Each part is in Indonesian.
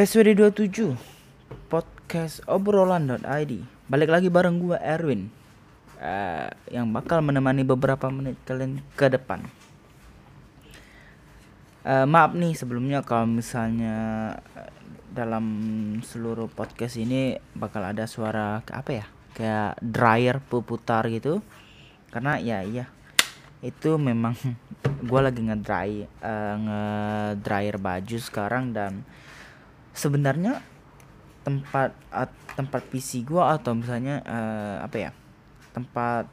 Episode 27 Podcast obrolan.id Balik lagi bareng gue Erwin. Uh, Yang bakal menemani beberapa menit kalian ke depan. Uh, Maaf nih sebelumnya kalau misalnya uh, dalam seluruh podcast ini bakal ada suara apa ya? Kayak dryer puputar gitu. Karena ya iya. Itu memang gue lagi ngedry uh, ngedryer baju sekarang dan sebenarnya tempat at, tempat PC gua atau misalnya uh, apa ya tempat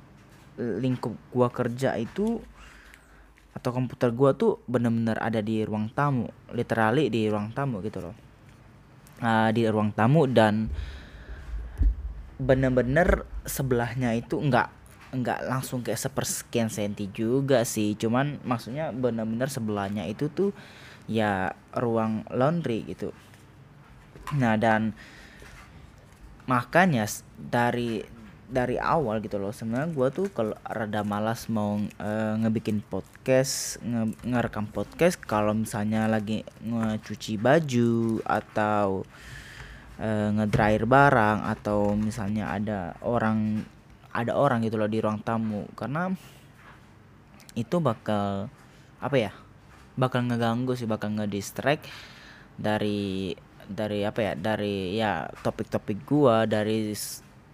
lingkup gua kerja itu atau komputer gua tuh bener-bener ada di ruang tamu literally di ruang tamu gitu loh. Uh, di ruang tamu dan bener-bener sebelahnya itu enggak enggak langsung kayak sepersekian senti juga sih. Cuman maksudnya bener-bener sebelahnya itu tuh ya ruang laundry gitu Nah dan makanya dari dari awal gitu loh sebenarnya gue tuh kalau rada malas mau uh, ngebikin podcast nge ngerekam podcast kalau misalnya lagi ngecuci baju atau uh, ngedryer barang atau misalnya ada orang ada orang gitu loh di ruang tamu. Karena itu bakal apa ya bakal ngeganggu sih bakal ngedistract dari dari apa ya dari ya topik-topik gua dari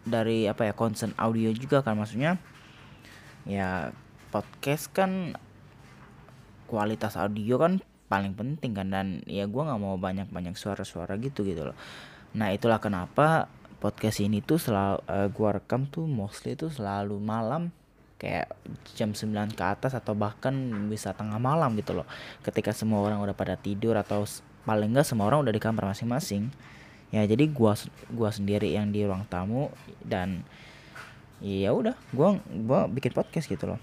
dari apa ya concern audio juga kan maksudnya ya podcast kan kualitas audio kan paling penting kan dan ya gua nggak mau banyak-banyak suara-suara gitu gitu loh. Nah itulah kenapa podcast ini tuh selalu uh, gua rekam tuh mostly tuh selalu malam kayak jam 9 ke atas atau bahkan bisa tengah malam gitu loh. Ketika semua orang udah pada tidur atau paling enggak semua orang udah di kamar masing-masing. Ya jadi gua gua sendiri yang di ruang tamu dan ya udah gua gua bikin podcast gitu loh.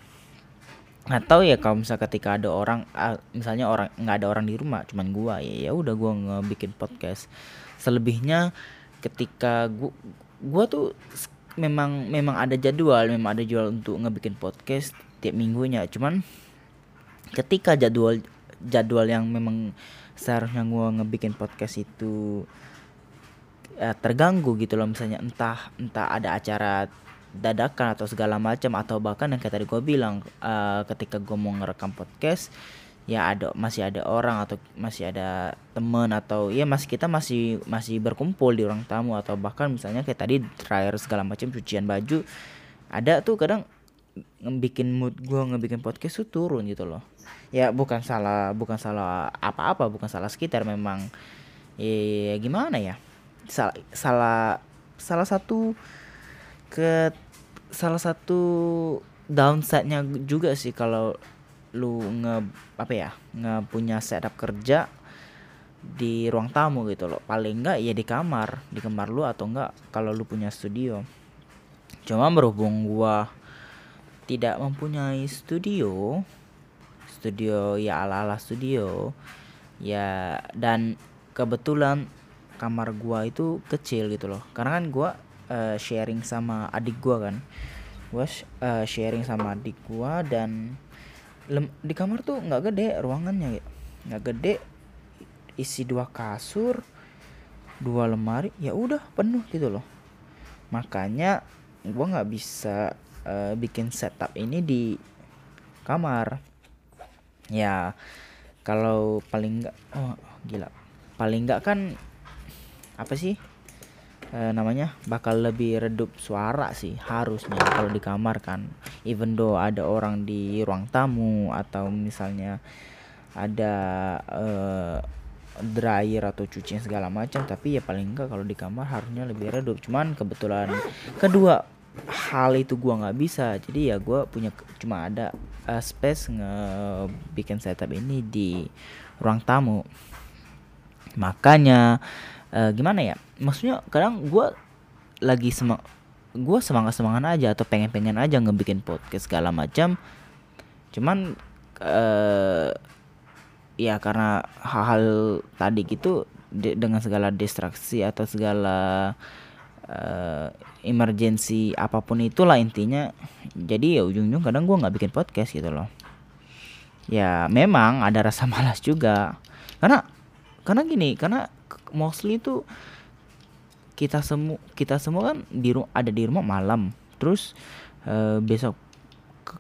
Atau ya kalau misal ketika ada orang misalnya orang nggak ada orang di rumah cuman gua ya ya udah gua ngebikin podcast. Selebihnya ketika gua gua tuh memang memang ada jadwal memang ada jadwal untuk ngebikin podcast tiap minggunya. Cuman ketika jadwal jadwal yang memang seharusnya gue ngebikin podcast itu uh, terganggu gitu loh. Misalnya entah entah ada acara dadakan atau segala macam atau bahkan yang kayak tadi gue bilang uh, ketika gue mau ngerekam podcast ya ada masih ada orang atau masih ada temen atau ya masih kita masih masih berkumpul di ruang tamu. Atau bahkan misalnya kayak tadi dryer segala macam cucian baju ada tuh kadang ngebikin mood gue ngebikin podcast tuh turun gitu loh ya bukan salah bukan salah apa-apa bukan salah sekitar memang ya gimana ya? Salah salah salah satu ke salah satu downside-nya juga sih kalau lu nge apa ya nge punya setup kerja di ruang tamu gitu loh. Paling enggak ya di kamar di kamar lu atau enggak kalau lu punya studio. Cuma berhubung gua tidak mempunyai studio studio ya ala-ala studio. Ya dan kebetulan kamar gua itu kecil gitu loh. Karena kan gua uh, sharing sama adik gua kan. Gua uh, sharing sama adik gua dan lem di kamar tuh nggak gede ruangannya ya. Nggak gede isi dua kasur dua lemari ya udah penuh gitu loh. Makanya gua nggak bisa uh, bikin setup ini di kamar ya kalau paling enggak oh gila. Paling enggak kan apa sih e, namanya bakal lebih redup suara sih harusnya. Kalau di kamar kan even though ada orang di ruang tamu atau misalnya ada e, dryer atau cucian segala macam tapi ya paling enggak kalau di kamar harusnya lebih redup. Cuman kebetulan kedua hal itu gua nggak bisa. Jadi ya gua punya cuma ada uh, space ngebikin setup ini di ruang tamu. Makanya uh, gimana ya? Maksudnya kadang gua lagi semang gua semangat semangat aja atau pengen pengen aja ngebikin podcast segala macam. Cuman uh, ya karena hal-hal tadi gitu dengan segala distraksi atau segala uh, emergency apa pun itulah intinya. Jadi ya ujung-ujung kadang gue nggak bikin podcast gitu loh. Ya memang ada rasa malas juga. Karena karena gini karena mostly tuh kita semua kita semua kan di ada di rumah malam. Terus uh, besok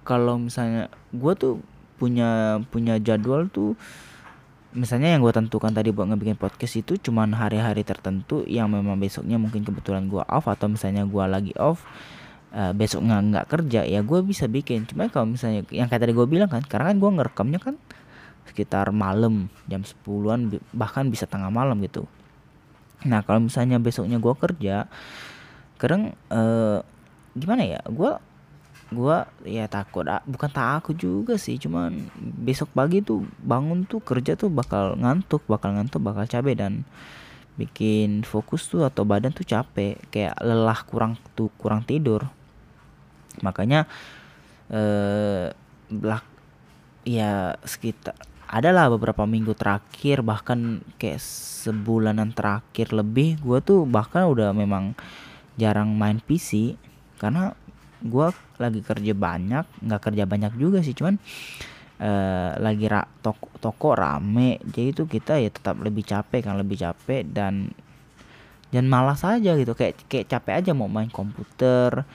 kalau misalnya gue tuh punya punya jadwal tuh misalnya yang gue tentukan tadi buat ngebikin podcast itu cuman hari-hari tertentu yang memang besoknya mungkin kebetulan gue off atau misalnya gue lagi off uh, besok nggak nggak kerja ya gue bisa bikin. Cuma kalau misalnya yang kayak tadi gue bilang kan karena kan gue ngerekamnya kan sekitar malam jam 10-an bahkan bisa tengah malam gitu. Nah kalau misalnya besoknya gue kerja kadang uh, gimana ya gue gue ya takut bukan takut juga sih cuman besok pagi tuh bangun tuh kerja tuh bakal ngantuk bakal ngantuk bakal capek dan bikin fokus tuh atau badan tuh capek kayak lelah kurang tuh kurang tidur. Makanya eh belak ya sekitar adalah beberapa minggu terakhir bahkan kayak sebulanan terakhir lebih gue tuh bahkan udah memang jarang main PC karena gue lagi kerja banyak nggak kerja banyak juga sih cuman uh, lagi ra toko, toko rame. Jadi itu kita ya tetap lebih capek kan lebih capek dan dan malas aja gitu. Kayak kayak capek aja mau main komputer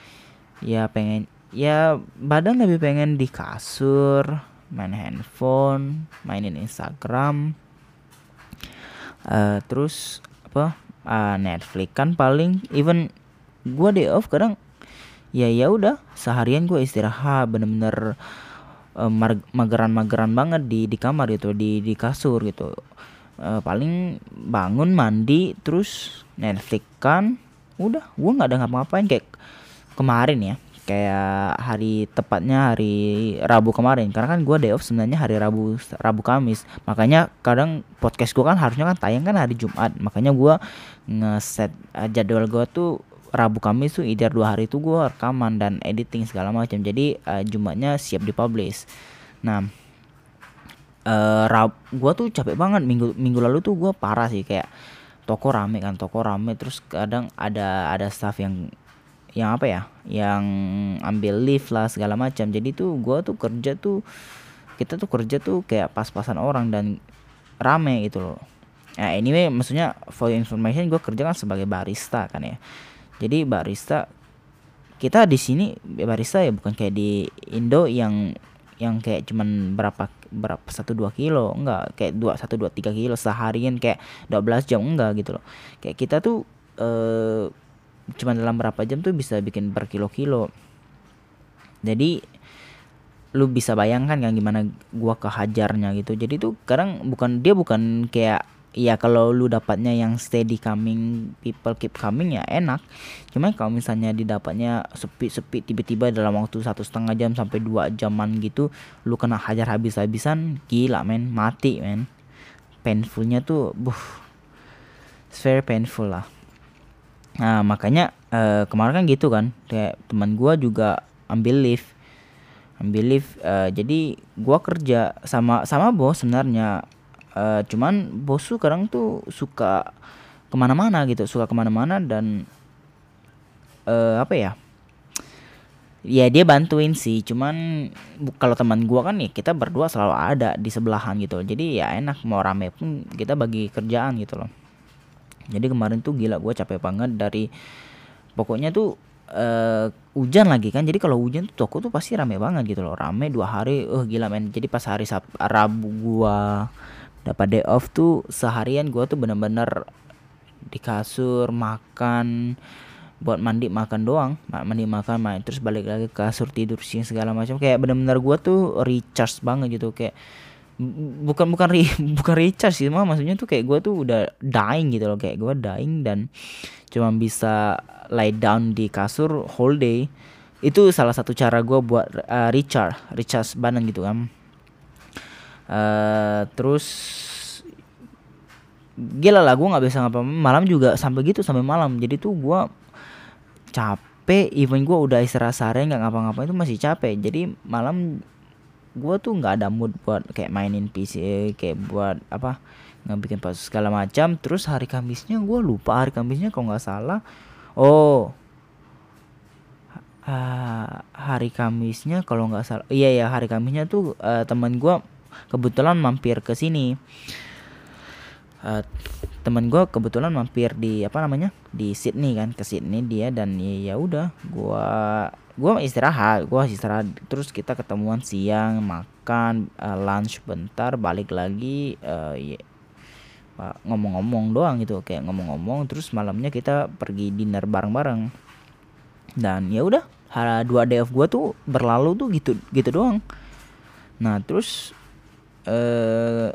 ya pengen ya badan lebih pengen di kasur main handphone mainin Instagram uh, terus apa uh, Netflix kan paling even gue day off kadang ya ya udah seharian gue istirahat bener-bener uh, mageran-mageran banget di di kamar gitu di di kasur gitu. Uh, paling bangun mandi terus Netflix kan udah gue nggak ada ngapa-ngapain. Kayak kemarin ya kayak hari tepatnya hari Rabu kemarin. Karena kan gue day off sebenarnya hari Rabu Rabu Kamis. Makanya kadang podcast gue kan harusnya kan tayang kan hari Jumat. Makanya gue ngeset uh, jadwal gue tuh Rabu Kamis tuh either dua hari itu gue rekaman dan editing segala macam. Jadi uh, Jumatnya siap dipublish. Nah uh, Rab gue tuh capek banget. Minggu minggu lalu tuh gue parah sih. Kayak toko rame kan toko rame. Terus kadang ada ada staff yang yang apa ya? Yang ambil lift lah segala macam. Jadi tuh gue tuh kerja tuh kita tuh kerja tuh kayak pas-pasan orang dan rame gitu loh. Nah anyway maksudnya for information gue kerja kan sebagai barista kan ya jadi barista kita di sini barista ya bukan kayak di Indo yang yang kayak cuman berapa berapa satu dua kilo enggak. Kayak dua satu dua tiga kilo seharian kayak 12 jam enggak gitu loh. Kayak kita tuh eh cuma dalam berapa jam tuh bisa bikin berkilo-kilo jadi lu bisa bayangkan kan gimana gua kehajarnya gitu. Jadi tuh kadang bukan dia bukan kayak ya kalau lu dapatnya yang steady coming people keep coming ya enak. Cuma kalau misalnya didapatnya sepi-sepi tiba-tiba dalam waktu satu setengah jam sampai dua jaman gitu lu kena hajar habis-habisan gila men. Mati men. Painfulnya tuh buh. It's very painful lah. Nah makanya uh, kemarin kan gitu kan. Kayak teman gua juga ambil lift ambil lift uh, jadi gua kerja sama sama bos sebenarnya uh, cuman bos tuh kadang tuh suka ke mana-mana gitu suka ke mana-mana dan uh, apa ya? Ya dia bantuin sih cuman kalau teman gua kan ya kita berdua selalu ada di sebelahan gitu. Jadi ya enak mau rame pun kita bagi kerjaan gitu loh. Jadi kemarin tuh gila gue capek banget dari pokoknya tuh uh, hujan lagi kan. Jadi kalau hujan tuh toko tuh pasti rame banget gitu loh. Rame dua hari uh gila men. Jadi pas hari Sab Rabu gua dapat day off tuh seharian gua tuh bener-bener di kasur makan buat mandi makan doang. Mandi makan main. Terus balik lagi ke kasur tidur sih segala macam. Kayak bener-bener gua tuh recharge banget gitu. Kayak bukan bukan re, bukan recharge sih. Maksudnya tuh kayak gue tuh udah dying gitu loh. Kayak gue dying dan cuma bisa lie down di kasur whole day. Itu salah satu cara gue buat uh, recharge recharge badan gitu kan uh, terus gila lah gue nggak bisa ngapa malam juga sampai gitu sampai malam. Jadi tuh gue capek even gue udah istirahat seharian nggak ngapa-ngapain itu masih capek. Jadi malam gue tuh nggak ada mood buat kayak mainin PC kayak buat apa nggak bikin pas segala macam. Terus hari Kamisnya gue lupa hari Kamisnya kalau nggak salah oh uh, hari Kamisnya kalau nggak salah iya ya hari Kamisnya tuh uh, teman gue kebetulan mampir ke sini. Uh, temen gue kebetulan mampir di apa namanya di Sydney kan ke Sydney dia dan ya, udah gue gue istirahat gue istirahat. Terus kita ketemuan siang makan uh, lunch bentar balik lagi uh, ya, ngomong-ngomong doang gitu kayak ngomong-ngomong. Terus malamnya kita pergi dinner bareng-bareng. Dan ya udah dua day off gue tuh berlalu tuh gitu gitu doang. Nah terus uh,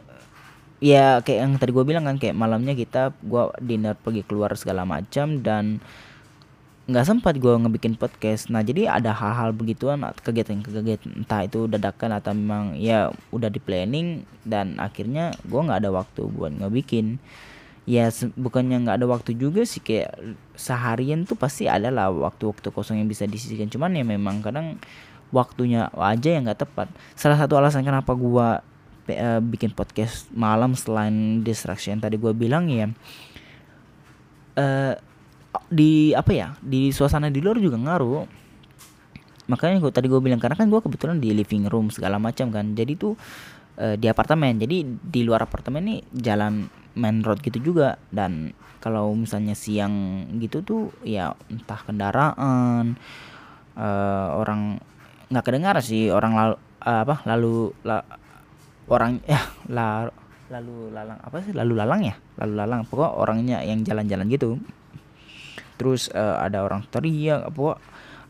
ya kayak yang tadi gue bilang kan kayak malamnya kita gue dinner pergi keluar segala macam dan nggak sempat gue ngebikin podcast. Nah jadi ada hal-hal begituan kegiatan-kegiatan entah itu dadakan atau memang ya udah di planning dan akhirnya gue nggak ada waktu buat ngebikin. Ya bukannya nggak ada waktu juga sih kayak seharian tuh pasti ada lah waktu-waktu kosong yang bisa disisikan cuman ya memang kadang waktunya aja yang nggak tepat. Salah satu alasan kenapa gue uh, bikin podcast malam selain distraction tadi gue bilang ya. Uh, di apa ya di suasana di luar juga ngaruh. Makanya gue tadi gue bilang karena kan gue kebetulan di living room segala macam kan. Jadi tuh uh, di apartemen. Jadi di luar apartemen nih jalan main road gitu juga. Dan kalau misalnya siang gitu tuh ya entah kendaraan uh, orang nggak kedengar sih. Orang lalu uh, apa lalu la, orang ya la, lalu lalang apa sih? Lalu lalang ya? Lalu lalang pokok orangnya yang jalan-jalan gitu. Terus uh, ada orang teriak apa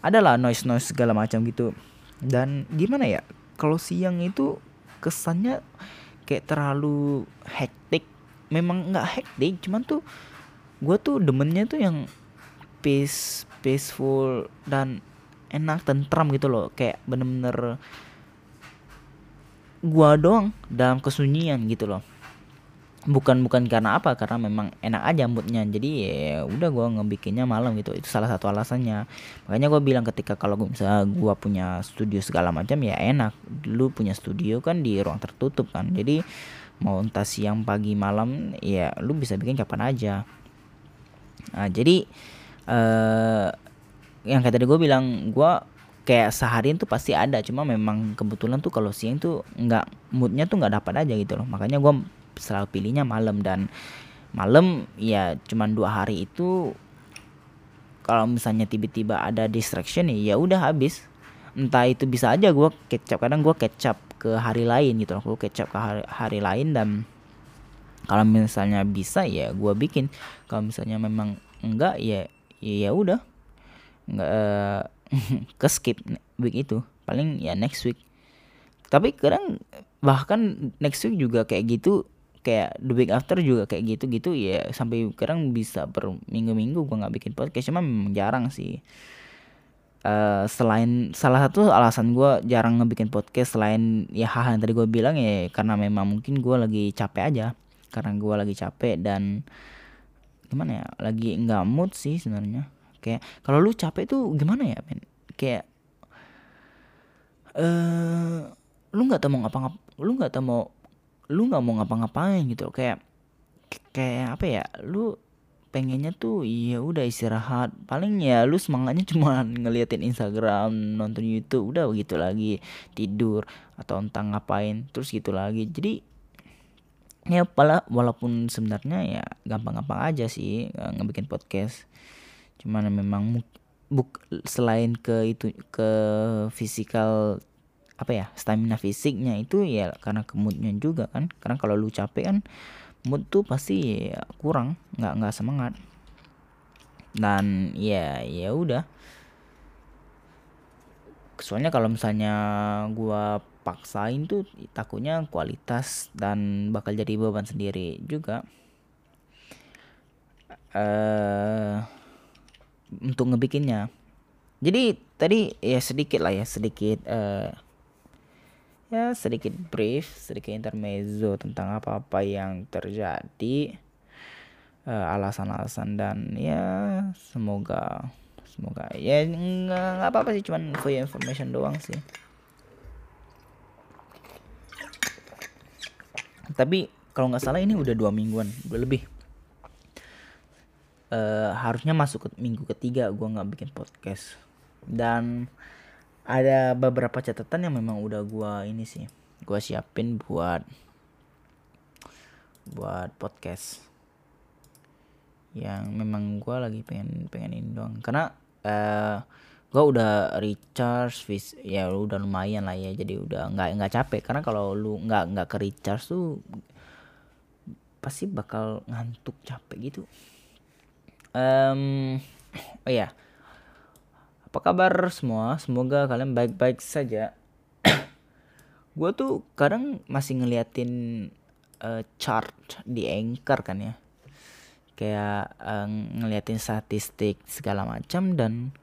adalah noise noise segala macam gitu. Dan gimana ya? Kalau siang itu kesannya kayak terlalu hektik. Memang nggak hektik cuman tuh gue tuh demennya tuh yang peace peaceful dan enak tentram gitu loh. Kayak bener-bener gua doang dalam kesunyian gitu loh. Bukan bukan karena apa karena memang enak aja moodnya. Jadi ya udah gua ngebikinnya malam gitu. Itu salah satu alasannya. Makanya gua bilang ketika kalau gua misalnya gua punya studio segala macam ya enak. Lu punya studio kan di ruang tertutup kan. Jadi mau entah siang pagi malam ya lu bisa bikin kapan aja. Nah jadi eh yang kayak tadi gue bilang gue kayak seharian tuh pasti ada cuma memang kebetulan tuh kalau siang tuh nggak moodnya tuh nggak dapat aja gitu loh. Makanya gue selalu pilihnya malam dan malam ya cuman dua hari itu kalau misalnya tiba-tiba ada distraction ya, udah habis. Entah itu bisa aja gue kecap kadang gue kecap ke hari lain gitu loh. Gue kecap ke hari, hari lain dan kalau misalnya bisa ya gue bikin. Kalau misalnya memang enggak ya ya udah. Nggak uh, ke skip week itu. Paling ya next week. Tapi kadang bahkan next week juga kayak gitu kayak the week after juga kayak gitu gitu ya sampai kadang bisa per minggu minggu gua nggak bikin podcast. Cuma memang jarang sih. Uh, selain salah satu alasan gue jarang ngebikin podcast selain ya hal yang tadi gue bilang ya karena memang mungkin gue lagi capek aja. Karena gue lagi capek dan gimana ya lagi nggak mood sih sebenarnya kayak kalau lu capek tuh gimana ya men? Kayak eh uh, lu nggak tahu mau ngapa-ngap lu nggak tahu mau lu nggak mau ngapa-ngapain gitu kayak kayak apa ya lu pengennya tuh ya udah istirahat. Paling ya lu semangatnya cuma ngeliatin Instagram nonton YouTube udah begitu lagi. Tidur atau entah ngapain terus gitu lagi. Jadi ya pala walaupun sebenarnya ya gampang-gampang aja sih ngebikin podcast cuman memang buk selain ke itu ke fisikal apa ya stamina fisiknya itu ya karena kemudnya juga kan. Karena kalau lu capek kan mood tuh pasti ya kurang nggak nggak semangat. Dan ya ya udah. Soalnya kalau misalnya gua paksain tuh takutnya kualitas dan bakal jadi beban sendiri juga. Eh uh, untuk ngebikinnya. Jadi tadi ya sedikit lah ya sedikit uh, ya sedikit brief sedikit intermezzo tentang apa-apa yang terjadi uh, alasan-alasan dan ya semoga semoga ya nggak apa-apa sih cuman for information doang sih. Tapi kalau nggak salah ini udah dua mingguan udah lebih uh, harusnya masuk ke minggu ketiga gue nggak bikin podcast. Dan ada beberapa catatan yang memang udah gue ini sih gue siapin buat buat podcast yang memang gue lagi pengen pengen ini doang. Karena uh, eh, gue udah recharge vis ya udah lumayan lah ya jadi udah nggak nggak capek. Karena kalau lu nggak nggak ke recharge tuh pasti bakal ngantuk capek gitu um, oh ya apa kabar semua? Semoga kalian baik-baik saja. Gue tuh kadang masih ngeliatin uh, chart di anchor kan ya. Kayak uh, ngeliatin statistik segala macam dan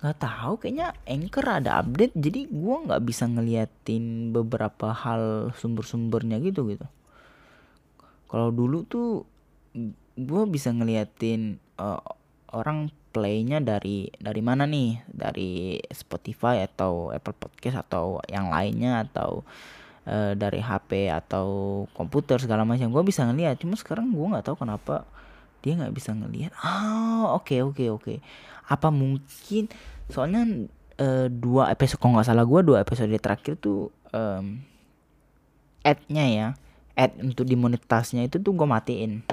nggak tahu kayaknya anchor ada update jadi gue nggak bisa ngeliatin beberapa hal sumber-sumbernya gitu gitu. Kalau dulu tuh gue bisa ngeliatin uh, orang playnya dari dari mana nih? Dari Spotify atau Apple Podcast atau yang lainnya atau uh, dari HP atau komputer segala macam. Gue bisa ngeliat cuma sekarang gue nggak tahu kenapa dia nggak bisa ngelihat ah oke okay, oke okay, oke. Okay. apa mungkin soalnya uh, dua episode kalau nggak salah gue dua episode terakhir tuh um, ad-nya ya ad untuk dimonetasinya itu tuh gue matiin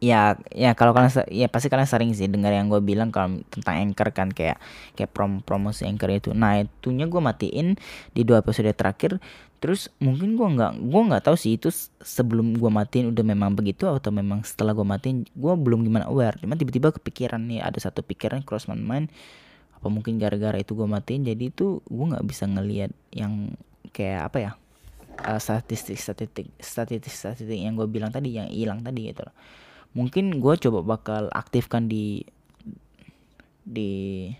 ya ya kalau kalian ya pasti kalian sering sih dengar yang gue bilang kalau tentang anchor kan kayak kayak prom promosi anchor itu. Nah itunya gue matiin di dua episode terakhir. Terus mungkin gue nggak gue nggak tahu sih itu sebelum gue matiin udah memang begitu atau memang setelah gue matiin gue belum gimana aware. Cuma tiba-tiba kepikiran nih ada satu pikiran cross my mind apa mungkin gara-gara itu gue matiin jadi itu gue nggak bisa ngelihat yang kayak apa ya uh, statistik statistik statistik statistik yang gue bilang tadi yang hilang tadi gitu loh mungkin gue coba bakal aktifkan di di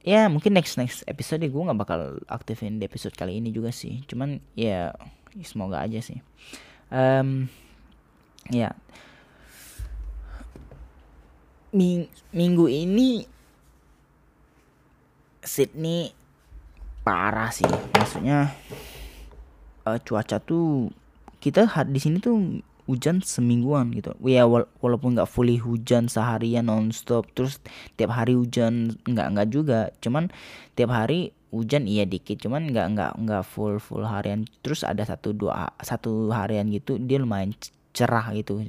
ya mungkin next next episode gue nggak bakal aktifin di episode kali ini juga sih. Cuman ya semoga aja sih. Um, ya. Ming minggu ini Sydney parah sih. Maksudnya uh, cuaca tuh kita di sini tuh hujan semingguan gitu. Ya wala walaupun nggak fully hujan seharian nonstop terus tiap hari hujan nggak nggak juga. Cuman tiap hari hujan iya dikit cuman nggak nggak nggak full full harian. Terus ada satu dua satu harian gitu dia lumayan cerah gitu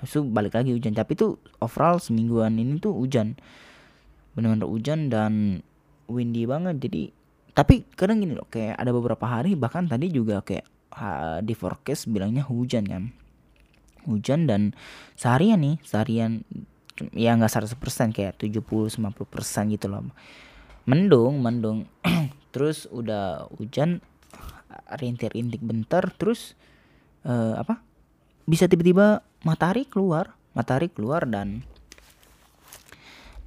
habis itu balik lagi hujan. Tapi tuh overall semingguan ini tuh hujan. Benar-benar hujan dan windy banget. Jadi tapi kadang gini loh kayak ada beberapa hari bahkan tadi juga kayak di forecast bilangnya hujan kan hujan dan seharian nih seharian ya nggak 100% kayak 70-90% gitu loh. Mendung mendung terus udah hujan rintik-rintik bentar terus uh, apa bisa tiba-tiba matahari keluar matahari keluar dan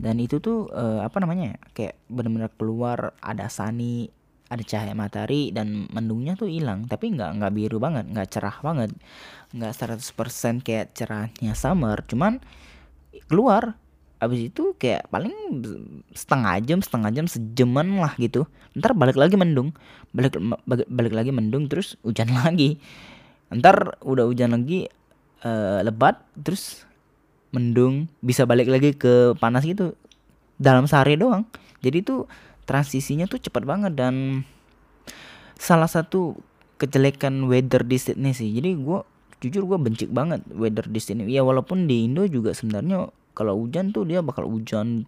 dan itu tuh uh, apa namanya ya, kayak benar-benar keluar ada sani ada cahaya matahari dan mendungnya tuh hilang. Tapi nggak nggak biru banget nggak cerah banget. Nggak 100% kayak cerahnya summer. Cuman keluar. Abis itu kayak paling setengah jam setengah jam sejaman lah gitu. Ntar balik lagi mendung. Balik balik lagi mendung terus hujan lagi. Ntar udah hujan lagi uh, lebat terus mendung. Bisa balik lagi ke panas gitu. Dalam sehari doang. Jadi tuh transisinya tuh cepat banget dan salah satu kejelekan weather di Sydney sih. Jadi gue jujur gue benci banget weather di sini ya walaupun di Indo juga sebenarnya kalau hujan tuh dia bakal hujan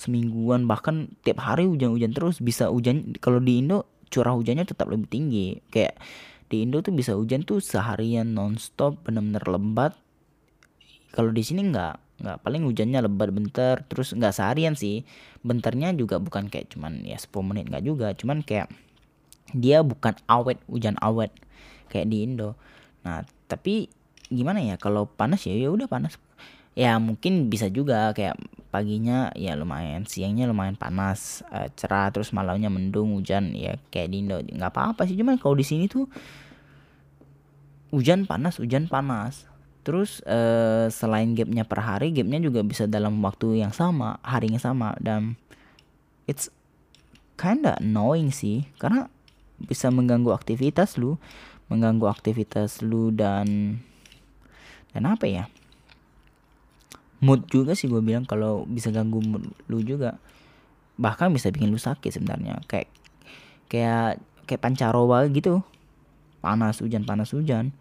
semingguan bahkan tiap hari hujan-hujan terus. Bisa hujan kalau di Indo curah hujannya tetap lebih tinggi. Kayak di Indo tuh bisa hujan tuh seharian nonstop bener-bener lebat kalau di sini nggak nggak paling hujannya lebat bentar terus nggak seharian sih. Bentarnya juga bukan kayak cuman ya 10 menit nggak juga. Cuman kayak dia bukan awet hujan awet kayak di Indo. Nah tapi gimana ya kalau panas ya ya udah panas. Ya mungkin bisa juga kayak paginya ya lumayan siangnya lumayan panas uh, cerah terus malamnya mendung hujan ya kayak di Indo. Nggak apa-apa sih cuman kalau di sini tuh hujan panas hujan panas Terus uh, selain gapnya per hari, gapnya juga bisa dalam waktu yang sama, harinya sama dan it's kinda annoying sih karena bisa mengganggu aktivitas lu, mengganggu aktivitas lu dan dan apa ya? Mood juga sih gue bilang kalau bisa ganggu mood lu juga. Bahkan bisa bikin lu sakit sebenarnya. Kayak kayak kayak pancaroba gitu. panas hujan panas hujan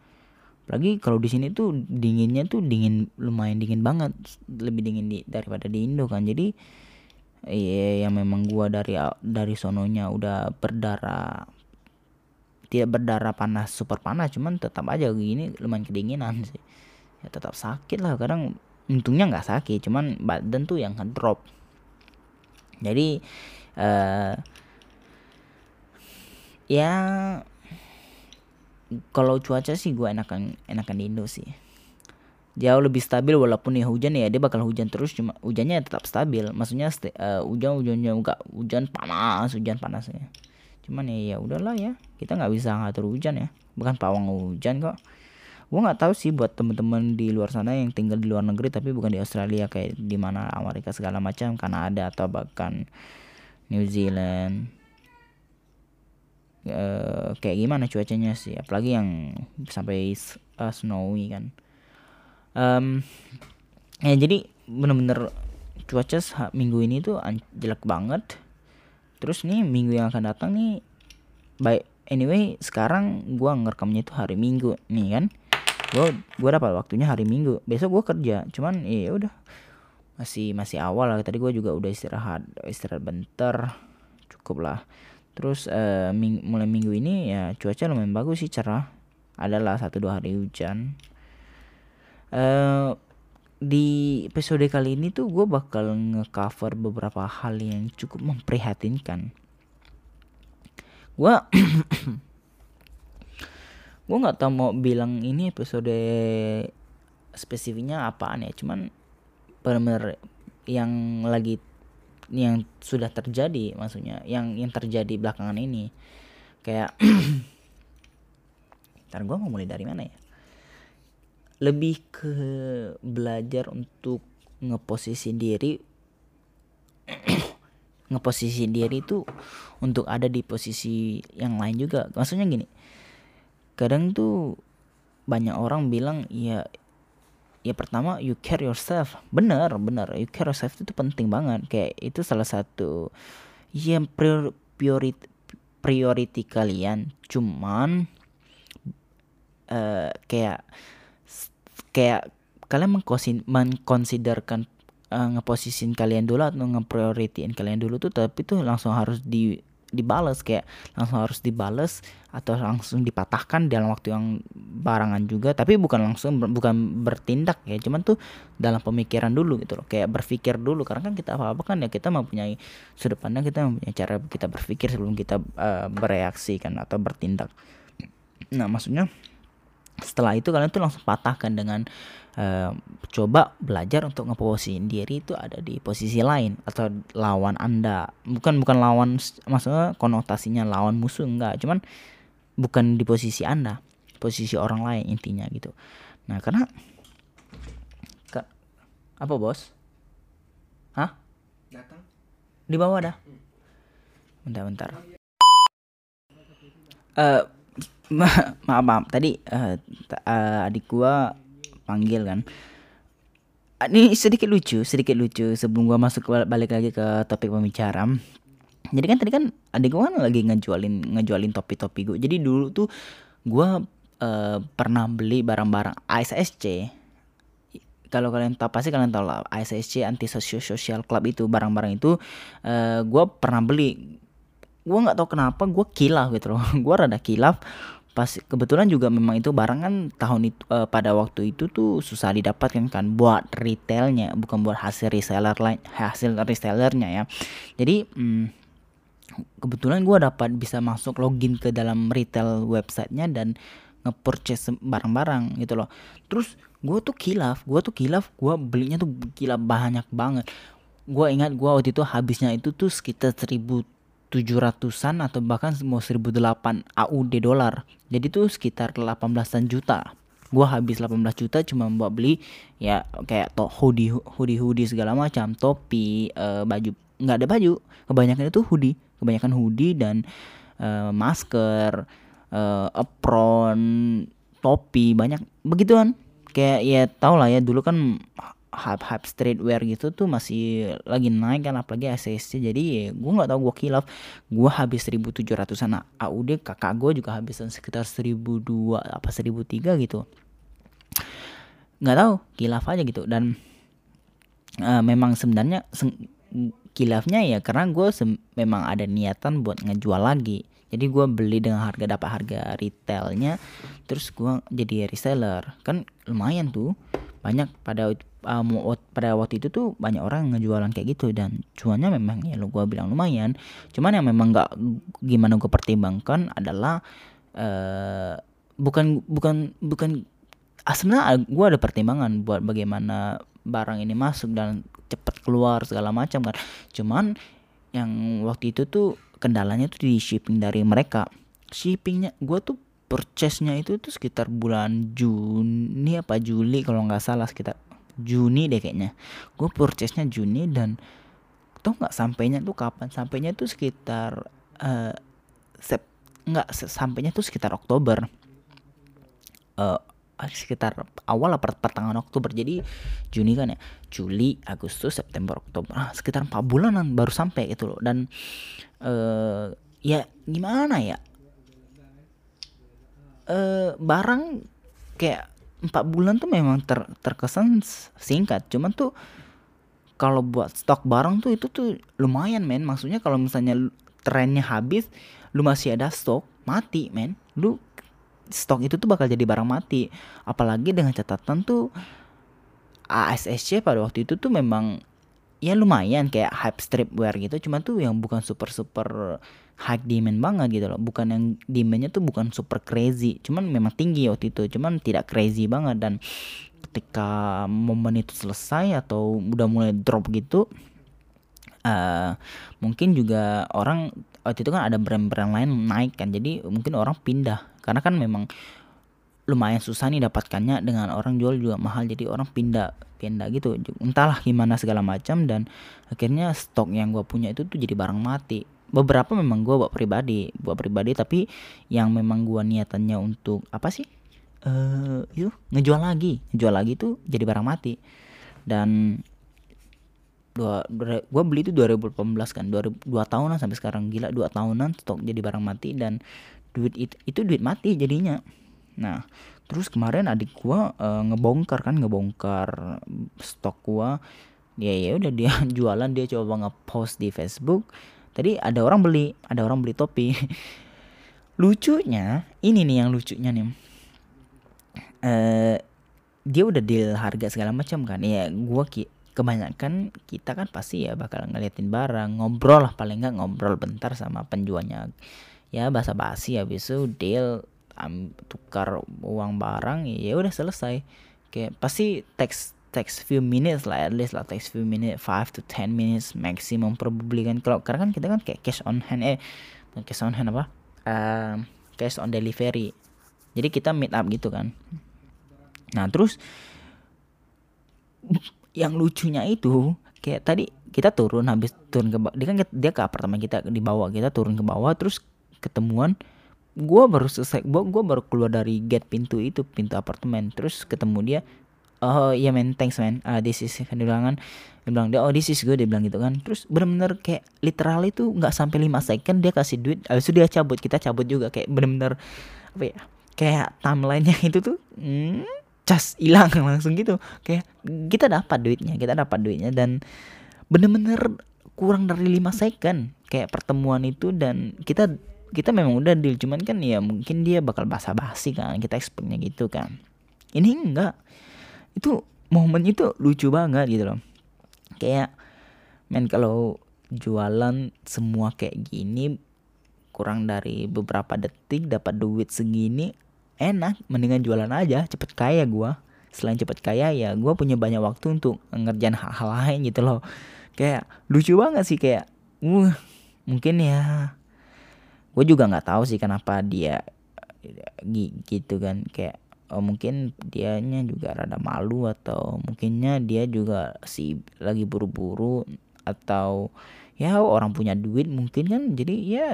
apalagi kalau di sini tuh dinginnya tuh dingin lumayan dingin banget lebih dingin di, daripada di Indo kan. Jadi iya yang memang gua dari dari sononya udah berdarah tidak berdarah panas super panas cuman tetap aja gini lumayan kedinginan sih. Ya tetap sakit lah kadang untungnya nggak sakit cuman badan tuh yang ngedrop. Jadi uh, ya kalau cuaca sih gue enakan enakan di Indo sih. Jauh lebih stabil walaupun ya hujan ya dia bakal hujan terus cuma hujannya tetap stabil. Maksudnya uh, hujan hujannya enggak hujan panas hujan panasnya. Cuman ya ya udahlah ya kita nggak bisa ngatur hujan ya. Bukan pawang hujan kok. Gue nggak tahu sih buat temen-temen di luar sana yang tinggal di luar negeri tapi bukan di Australia kayak di mana Amerika segala macam Kanada atau bahkan New Zealand uh, kayak gimana cuacanya sih? Apalagi yang sampai uh, snowy kan. Um, ya jadi bener-bener cuaca minggu ini tuh jelek banget. Terus nih minggu yang akan datang nih baik anyway sekarang gua ngerekamnya itu hari minggu nih kan. Gua gua dapat waktunya hari minggu. Besok gua kerja cuman ya udah. Masih masih awal lah. Tadi gua juga udah istirahat istirahat bentar. Cukup lah terus uh, ming mulai minggu ini ya cuaca lumayan bagus sih cerah adalah satu dua hari hujan uh, di episode kali ini tuh gue bakal ngecover beberapa hal yang cukup memprihatinkan. Gue gue nggak tau mau bilang ini episode spesifiknya apaan ya, cuman benar-benar yang lagi yang sudah terjadi maksudnya yang yang terjadi belakangan ini. Kayak ntar gue mau mulai dari mana ya? Lebih ke belajar untuk ngeposisi diri ngeposisi diri itu untuk ada di posisi yang lain juga. Maksudnya gini kadang tuh banyak orang bilang ya ya pertama you care yourself. Bener bener. You care yourself itu penting banget. Kayak itu salah satu yang prior, priori, priority kalian. Cuman uh, kayak kayak kalian mengkonsin mengkonsiderkan uh, ngeposisin kalian dulu atau ngeprioritiin kalian dulu tuh tapi tuh langsung harus di dibales kayak langsung harus dibales atau langsung dipatahkan dalam waktu yang barangan juga. Tapi bukan langsung bukan bertindak ya cuman tuh dalam pemikiran dulu gitu loh. Kayak berpikir dulu karena kan kita apa apa kan ya kita mempunyai sudut pandang kita mempunyai cara kita berpikir sebelum kita uh, bereaksi kan atau bertindak. Nah maksudnya setelah itu kalian tuh langsung patahkan dengan uh, coba belajar untuk ngeposisiin diri itu ada di posisi lain atau lawan anda. Bukan bukan lawan maksudnya konotasinya lawan musuh enggak. Cuman bukan di posisi anda posisi orang lain intinya gitu. Nah karena ke, apa bos? Hah? Datang. Di bawah dah bentar bentar. Uh, maaf maaf. Tadi uh, uh, adik gua panggil kan. Ini sedikit lucu sedikit lucu sebelum gua masuk balik lagi ke topik pembicaraan. Jadi kan tadi kan adik gua kan lagi ngejualin ngejualin topi-topi gua. Jadi dulu tuh gua uh, pernah beli barang-barang ASSC kalau kalian tahu pasti kalian tahu lah ASSC anti social social club itu barang-barang itu uh, gue pernah beli. Gue nggak tahu kenapa gue kilaf gitu loh. Gue rada kilaf pas kebetulan juga memang itu barang kan tahun itu uh, pada waktu itu tuh susah didapatkan kan buat retailnya bukan buat hasil reseller lain hasil resellernya ya. Jadi hmm, kebetulan gue dapat bisa masuk login ke dalam retail websitenya dan nge-purchase barang-barang gitu loh. Terus gue tuh kilaf gue tuh kilaf gue belinya tuh kilaf banyak banget. Gue ingat gue waktu itu habisnya itu tuh sekitar seribu tujuh ratusan atau bahkan mau seribu delapan AUD dolar. Jadi tuh sekitar 18-an juta. Gua habis 18 juta cuma buat beli ya kayak to hoodie hoodie hoodie segala macam, topi, uh, baju nggak ada baju. Kebanyakan itu hoodie, kebanyakan hoodie dan uh, masker, uh, apron, topi banyak begituan. Kayak ya tau lah ya dulu kan hype hype streetwear gitu tuh masih lagi naik kan apalagi ACSC jadi gue nggak tahu gue kilaf. Gue habis 1700an AUD kakak gue juga habisan sekitar 1002 apa 1003 gitu. Nggak tahu kilaf aja gitu. Dan uh, memang sebenarnya kilafnya ya karena gue memang ada niatan buat ngejual lagi. Jadi gue beli dengan harga dapat harga retailnya terus gue jadi reseller. Kan lumayan tuh banyak pada um, pada waktu itu tuh banyak orang ngejualan kayak gitu dan cuannya memang ya lo gue bilang lumayan. Cuman yang memang nggak gimana gue pertimbangkan adalah uh, bukan bukan bukan ah, sebenarnya gue ada pertimbangan buat bagaimana barang ini masuk dan cepat keluar segala macam kan. Cuman yang waktu itu tuh kendalanya tuh di shipping dari mereka. Shippingnya gue tuh purchase-nya itu tuh sekitar bulan Juni apa Juli kalau nggak salah sekitar Juni deh kayaknya. Gue purchase-nya Juni dan tau nggak sampainya tuh kapan? Sampainya tuh sekitar uh, sep nggak sampainya tuh sekitar Oktober. Uh, sekitar awal apa pertengahan Oktober. Jadi Juni kan ya? Juli Agustus September Oktober. Ah, sekitar empat bulanan baru sampai itu loh. Dan uh, ya gimana ya? Uh, barang kayak empat bulan tuh memang ter, terkesan singkat. Cuman tuh kalau buat stok barang tuh itu tuh lumayan men. Maksudnya kalau misalnya trennya habis lu masih ada stok mati men. Lu stok itu tuh bakal jadi barang mati. Apalagi dengan catatan tuh ASSC pada waktu itu tuh memang ya lumayan kayak hype streetwear gitu. Cuma tuh yang bukan super super high demand banget gitu loh. Bukan yang demandnya tuh bukan super crazy. Cuman memang tinggi waktu itu. Cuman tidak crazy banget. Dan ketika momen itu selesai atau udah mulai drop gitu uh, mungkin juga orang waktu itu kan ada brand-brand lain naik kan. Jadi mungkin orang pindah. Karena kan memang lumayan susah nih dapatkannya dengan orang jual juga mahal. Jadi orang pindah pindah gitu. Entahlah gimana segala macam dan akhirnya stok yang gue punya itu tuh jadi barang mati. Beberapa memang gue buat pribadi buat pribadi tapi yang memang gue niatannya untuk apa sih? Eh uh, ngejual lagi. Ngejual lagi tuh jadi barang mati. Dan dua, dua gue beli itu 2018 kan dua, dua tahunan sampai sekarang. Gila dua tahunan stok jadi barang mati dan duit itu, itu duit mati jadinya nah terus kemarin adik gua uh, ngebongkar kan ngebongkar stok gua. Dia ya udah dia jualan dia coba ngepost di Facebook. Tadi ada orang beli ada orang beli topi. Lucunya ini nih yang lucunya nih. Uh, dia udah deal harga segala macam kan. Ya gua ki kebanyakan kita kan pasti ya bakal ngeliatin barang ngobrol lah. Paling nggak ngobrol bentar sama penjualnya. Ya basa basi habis itu deal tukar uang barang ya udah selesai. Kayak pasti text text few minutes lah at least lah text few minutes five to ten minutes maximum probably kan. Kalau karena kan kita kan kayak cash on hand eh cash on hand apa? Uh, cash on delivery. Jadi kita meet up gitu kan. Nah terus yang lucunya itu kayak tadi kita turun habis turun ke dia kan dia ke apartemen kita di bawah kita turun ke bawah terus ketemuan gue baru selesai gue gue baru keluar dari gate pintu itu pintu apartemen. Terus ketemu dia oh iya man thanks man uh, this is dia bilang kan. Dia bilang oh this is good dia bilang gitu kan. Terus bener-bener kayak literal itu nggak sampai lima second dia kasih duit. Habis itu dia cabut kita cabut juga. Kayak bener-bener apa ya kayak timelinenya itu tuh hmm, cas hilang langsung gitu. Kayak kita dapat duitnya kita dapat duitnya dan bener-bener kurang dari lima second kayak pertemuan itu dan kita kita memang udah deal cuman kan ya mungkin dia bakal basa-basi kan kita expectnya gitu kan. Ini enggak. Itu momen itu lucu banget gitu loh. Kayak men kalau jualan semua kayak gini kurang dari beberapa detik dapat duit segini enak mendingan jualan aja cepet kaya gua. Selain cepet kaya ya gua punya banyak waktu untuk ngerjain hal-hal lain gitu loh. Kayak lucu banget sih kayak uh mungkin ya gue juga nggak tahu sih kenapa dia gitu kan. Kayak oh mungkin dianya juga rada malu atau mungkinnya dia juga si lagi buru-buru atau ya orang punya duit mungkin kan. Jadi ya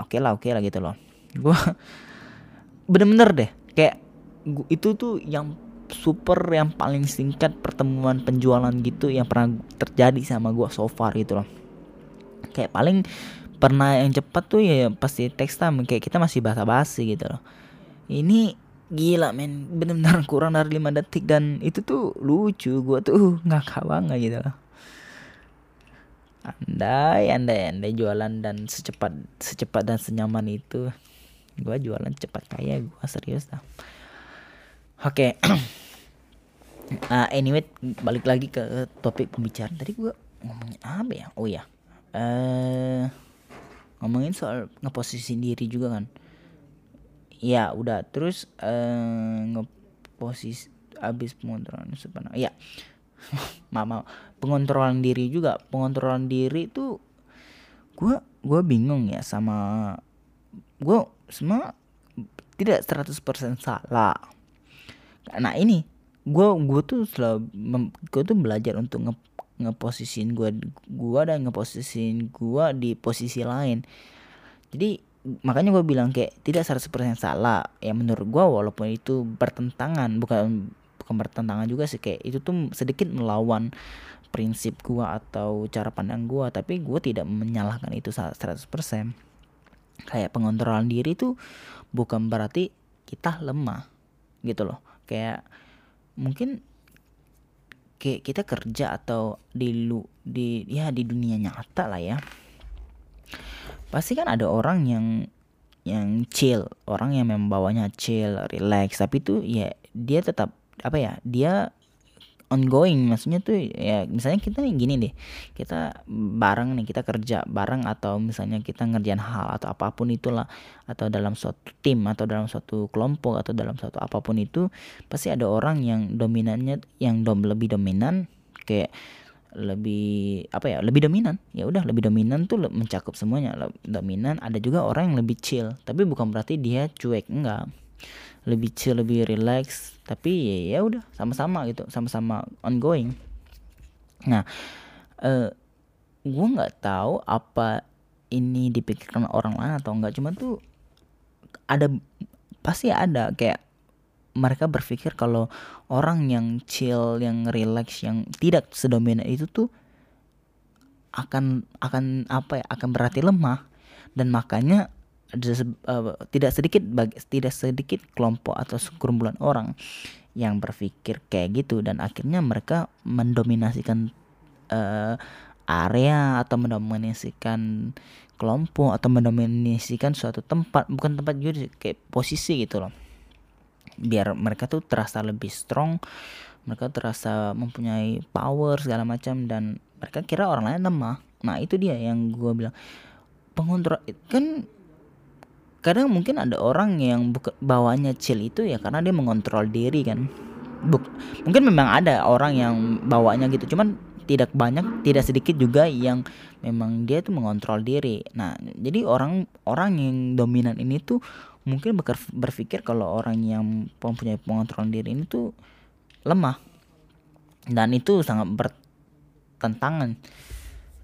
oke okay lah oke okay lah gitu loh. Gue bener-bener deh kayak gua, itu tuh yang super yang paling singkat pertemuan penjualan gitu yang pernah terjadi sama gue so far gitu loh. Kayak paling pernah yang cepat tuh ya pasti text time kayak kita masih basa-basi gitu loh. Ini gila men. Benar-benar kurang dari 5 detik dan itu tuh lucu gue tuh ngakak banget gitu loh. Andai andai andai jualan dan secepat secepat dan senyaman itu. Gue jualan cepat kaya gue serius dah. Oke. Okay. uh, anyway balik lagi ke topik pembicaraan. Tadi gue ngomongin apa ya? Oh ya uh, ngomongin soal ngeposisi diri juga kan? Ya udah. Terus uh, ngeposisi abis pengontrolan sebenarnya ya. Mama pengontrolan diri juga. Pengontrolan diri itu gue gue bingung ya sama gue semua tidak 100% salah. Nah ini gue gue tuh selalu gue tuh belajar untuk nge ngeposisiin gue gue dan ngeposisiin gue di posisi lain. Jadi makanya gue bilang kayak tidak 100% salah. Ya menurut gue walaupun itu bertentangan bukan bukan bertentangan juga sih kayak itu tuh sedikit melawan prinsip gua atau cara pandang gua tapi gua tidak menyalahkan itu 100% kayak pengontrolan diri tuh bukan berarti kita lemah gitu loh. Kayak mungkin kayak kita kerja atau di lu di ya di dunia nyata lah ya. Pasti kan ada orang yang yang chill orang yang membawanya chill relax. Tapi tuh ya dia tetap apa ya dia ongoing. Maksudnya tuh ya misalnya kita nih gini deh. Kita bareng nih kita kerja bareng atau misalnya kita ngerjain hal atau apa pun itulah. Atau dalam suatu tim atau dalam suatu kelompok atau dalam suatu apa pun itu pasti ada orang yang dominannya yang dom lebih dominan. Kayak lebih apa ya lebih dominan. Ya udah lebih dominan tuh mencakup semuanya. Dominan ada juga orang yang lebih chill. Tapi bukan berarti dia cuek enggak lebih chill lebih relax tapi ya udah sama-sama gitu sama-sama ongoing. Nah uh, eh, gue nggak tahu apa ini dipikirkan orang lain atau enggak cuma tuh ada pasti ada kayak mereka berpikir kalau orang yang chill yang relax yang tidak sedominan itu tuh akan akan apa ya akan berarti lemah. Dan makanya uh, tidak sedikit bagi, tidak sedikit kelompok atau sekumpulan orang yang berpikir kayak gitu. Dan akhirnya mereka mendominasikan uh, area atau mendominasikan kelompok atau mendominasikan suatu tempat bukan tempat juga kayak posisi gitu loh. Biar mereka tuh terasa lebih strong mereka terasa mempunyai power segala macam dan mereka kira orang lain lemah. Nah itu dia yang gue bilang. Pengontrol kan kadang mungkin ada orang yang bawanya chill itu ya karena dia mengontrol diri kan. Buk, mungkin memang ada orang yang bawanya gitu cuman tidak banyak tidak sedikit juga yang memang dia tuh mengontrol diri. Nah jadi orang orang yang dominan ini tuh mungkin berpikir kalau orang yang mempunyai pengontrol diri ini tuh lemah. Dan itu sangat bertentangan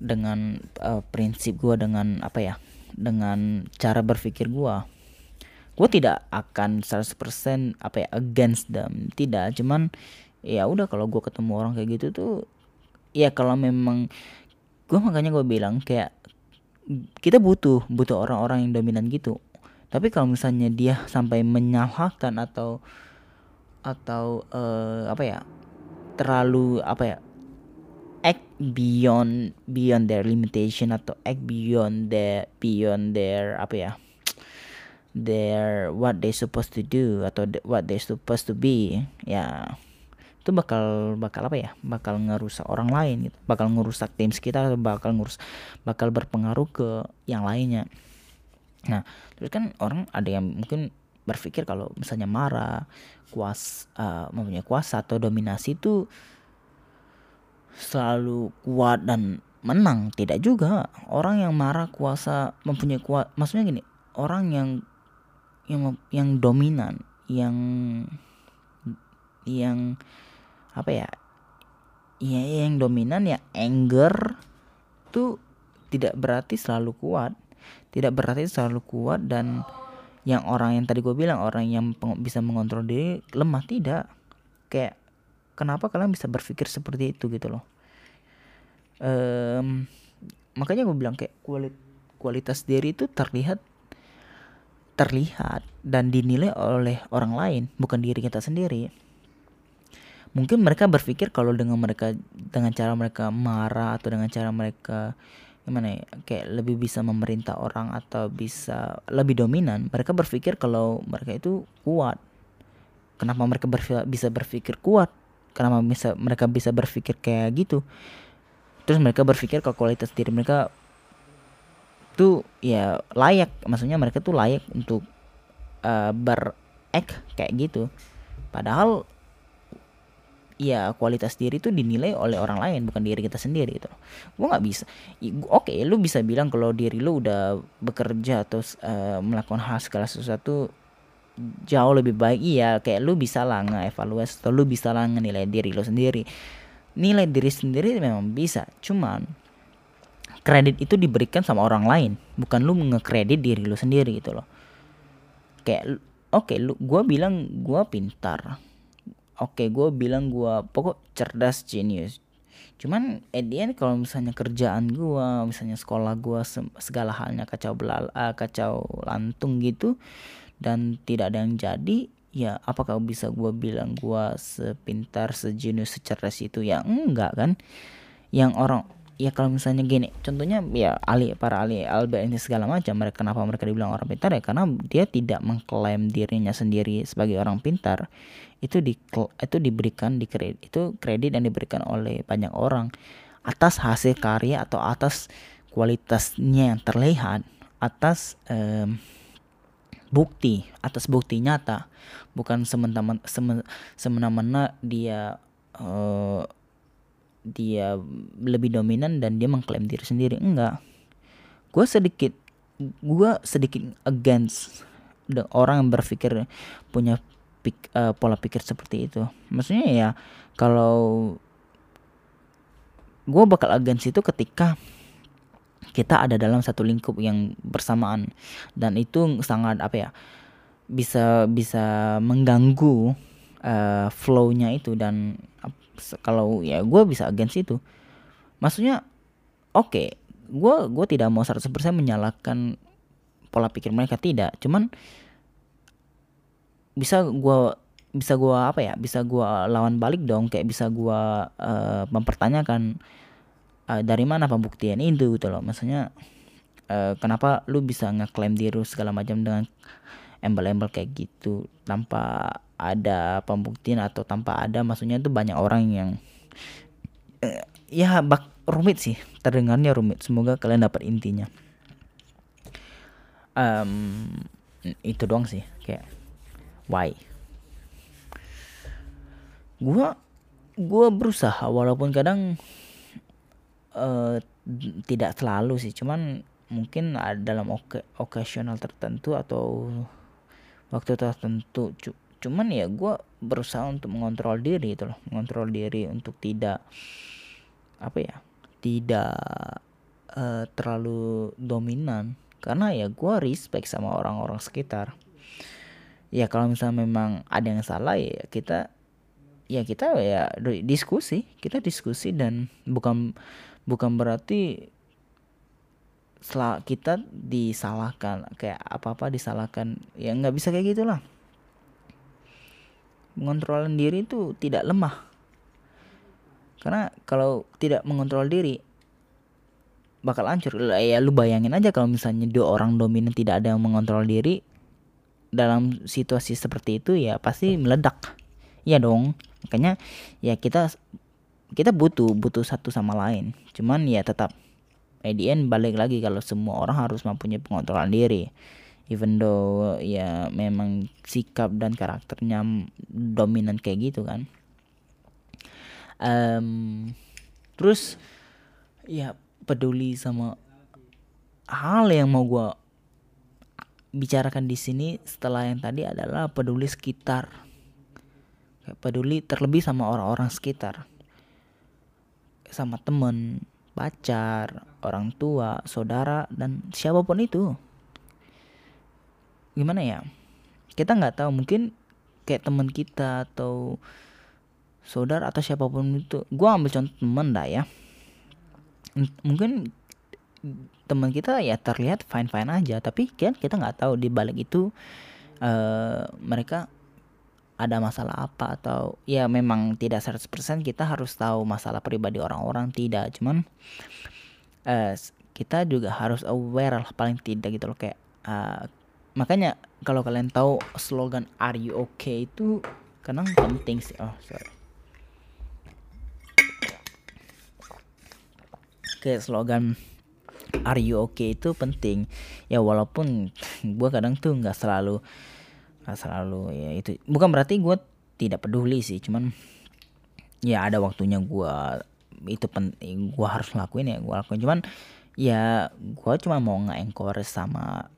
dengan uh, prinsip gue dengan apa ya dengan cara berpikir gue gue tidak akan 100% apa ya against them. Tidak cuman ya udah kalau gue ketemu orang kayak gitu tuh ya kalau memang gue makanya gue bilang kayak kita butuh butuh orang-orang yang dominan gitu. Tapi kalau misalnya dia sampai menyalahkan atau atau uh, apa ya terlalu apa ya act beyond beyond their limitation atau act beyond their beyond their apa ya their what they supposed to do atau what they supposed to be ya. Itu bakal bakal apa ya bakal ngerusak orang lain gitu. Bakal ngerusak tim kita atau bakal ngurus bakal berpengaruh ke yang lainnya. Nah terus kan orang ada yang mungkin berpikir kalau misalnya marah kuas uh, mempunyai kuasa atau dominasi itu selalu kuat dan menang tidak juga. Orang yang marah kuasa mempunyai kuat maksudnya gini orang yang yang yang dominan yang yang apa ya ya yang dominan ya anger tuh tidak berarti selalu kuat. Tidak berarti selalu kuat dan yang orang yang tadi gue bilang orang yang bisa mengontrol diri lemah tidak. Kayak kenapa kalian bisa berpikir seperti itu gitu loh. Um, makanya gue bilang kayak kualit kualitas diri itu terlihat terlihat dan dinilai oleh orang lain bukan diri kita sendiri. Mungkin mereka berpikir kalau dengan mereka dengan cara mereka marah atau dengan cara mereka gimana ya kayak lebih bisa memerintah orang atau bisa lebih dominan mereka berpikir kalau mereka itu kuat. Kenapa mereka berpikir, bisa berpikir kuat kenapa bisa mereka bisa berpikir kayak gitu. Terus mereka berpikir kalau kualitas diri mereka tuh ya layak. Maksudnya mereka tuh layak untuk uh, berek kayak gitu. Padahal ya kualitas diri itu dinilai oleh orang lain bukan diri kita sendiri gitu. Gue nggak bisa. Oke lu bisa bilang kalau diri lu udah bekerja atau uh, melakukan hal segala sesuatu jauh lebih baik iya kayak lu bisa lah nge-evaluasi atau lu bisa lah nilai diri lu sendiri. Nilai diri sendiri memang bisa cuman kredit itu diberikan sama orang lain bukan lu ngekredit diri lu sendiri gitu loh. Kayak oke okay, lu gua bilang gua pintar. Oke okay, gue bilang gue pokok cerdas genius cuman at the end kalau misalnya kerjaan gue misalnya sekolah gue segala halnya kacau belal uh, kacau lantung gitu dan tidak ada yang jadi ya apakah bisa gue bilang gue sepintar sejenius secerdas itu? Ya enggak kan. Yang orang ya kalau misalnya gini contohnya ya ahli para ahli ini segala macam mereka kenapa mereka dibilang orang pintar? Ya karena dia tidak mengklaim dirinya sendiri sebagai orang pintar. Itu di itu diberikan di kredit itu kredit yang diberikan oleh banyak orang. Atas hasil karya atau atas kualitasnya yang terlihat atas um, bukti atas bukti nyata. Bukan semena-mena dia uh, dia lebih dominan dan dia mengklaim diri sendiri. Enggak. Gue sedikit gue sedikit against the orang yang berpikir punya pik, uh, pola pikir seperti itu. Maksudnya ya kalau gue bakal against itu ketika kita ada dalam satu lingkup yang bersamaan. Dan itu sangat apa ya bisa bisa mengganggu uh, flow-nya itu. Dan kalau ya gue bisa against itu. Maksudnya oke okay, gue gue tidak mau 100% menyalahkan pola pikir mereka tidak. Cuman bisa gue bisa gue apa ya bisa gue lawan balik dong. Kayak bisa gue uh, mempertanyakan uh, dari mana pembuktian itu gitu loh. Maksudnya uh, kenapa lu bisa ngeklaim diri segala macam dengan embel-embel kayak gitu? Tanpa ada pembuktian atau tanpa ada maksudnya itu banyak orang yang eh, ya bak rumit sih. Terdengarnya rumit. Semoga kalian dapat intinya. Um, itu doang sih. Kayak why? Gua gua berusaha walaupun kadang uh, tidak selalu sih. Cuman mungkin dalam oke occasional tertentu atau waktu tertentu. Cuman ya gue berusaha untuk mengontrol diri itu loh. Mengontrol diri untuk tidak apa ya tidak uh, terlalu dominan. Karena ya gue respect sama orang-orang sekitar. Ya kalau misalnya memang ada yang salah ya kita ya kita ya diskusi. Kita diskusi dan bukan bukan berarti setelah kita disalahkan. Kayak apa apa disalahkan. Ya nggak bisa kayak gitulah. Mengontrol diri itu tidak lemah. Karena kalau tidak mengontrol diri bakal hancur. Ya lu bayangin aja kalau misalnya dua orang dominan tidak ada yang mengontrol diri dalam situasi seperti itu ya pasti meledak. Ya dong makanya ya kita kita butuh butuh satu sama lain. Cuman ya tetap at balik lagi kalau semua orang harus mempunyai pengontrolan diri. Even though ya memang sikap dan karakternya dominan kayak gitu kan. Um, terus ya peduli sama hal yang mau gue bicarakan di sini setelah yang tadi adalah peduli sekitar peduli terlebih sama orang-orang sekitar. Sama temen pacar orang tua saudara dan siapa pun itu. Gimana ya? Kita nggak tahu mungkin kayak teman kita atau saudara atau siapa pun itu. Gue ambil contoh temen dah ya. Mungkin teman kita ya terlihat fine fine aja tapi kan kita nggak tahu di balik itu uh, mereka ada masalah apa atau ya memang tidak 100% kita harus tahu masalah pribadi orang-orang tidak. Cuman uh, kita juga harus aware lah paling tidak gitu loh. Kayak uh, makanya kalau kalian tahu slogan are you okay? itu kadang penting sih. Oh sorry. Kayak slogan are you okay? itu penting. Ya walaupun gue kadang tuh nggak selalu selalu ya itu. Bukan berarti gue tidak peduli sih cuman ya ada waktunya gue itu penting gue harus ngelakuin ya gue lakuin. Cuman ya gue cuma mau nge-encourage sama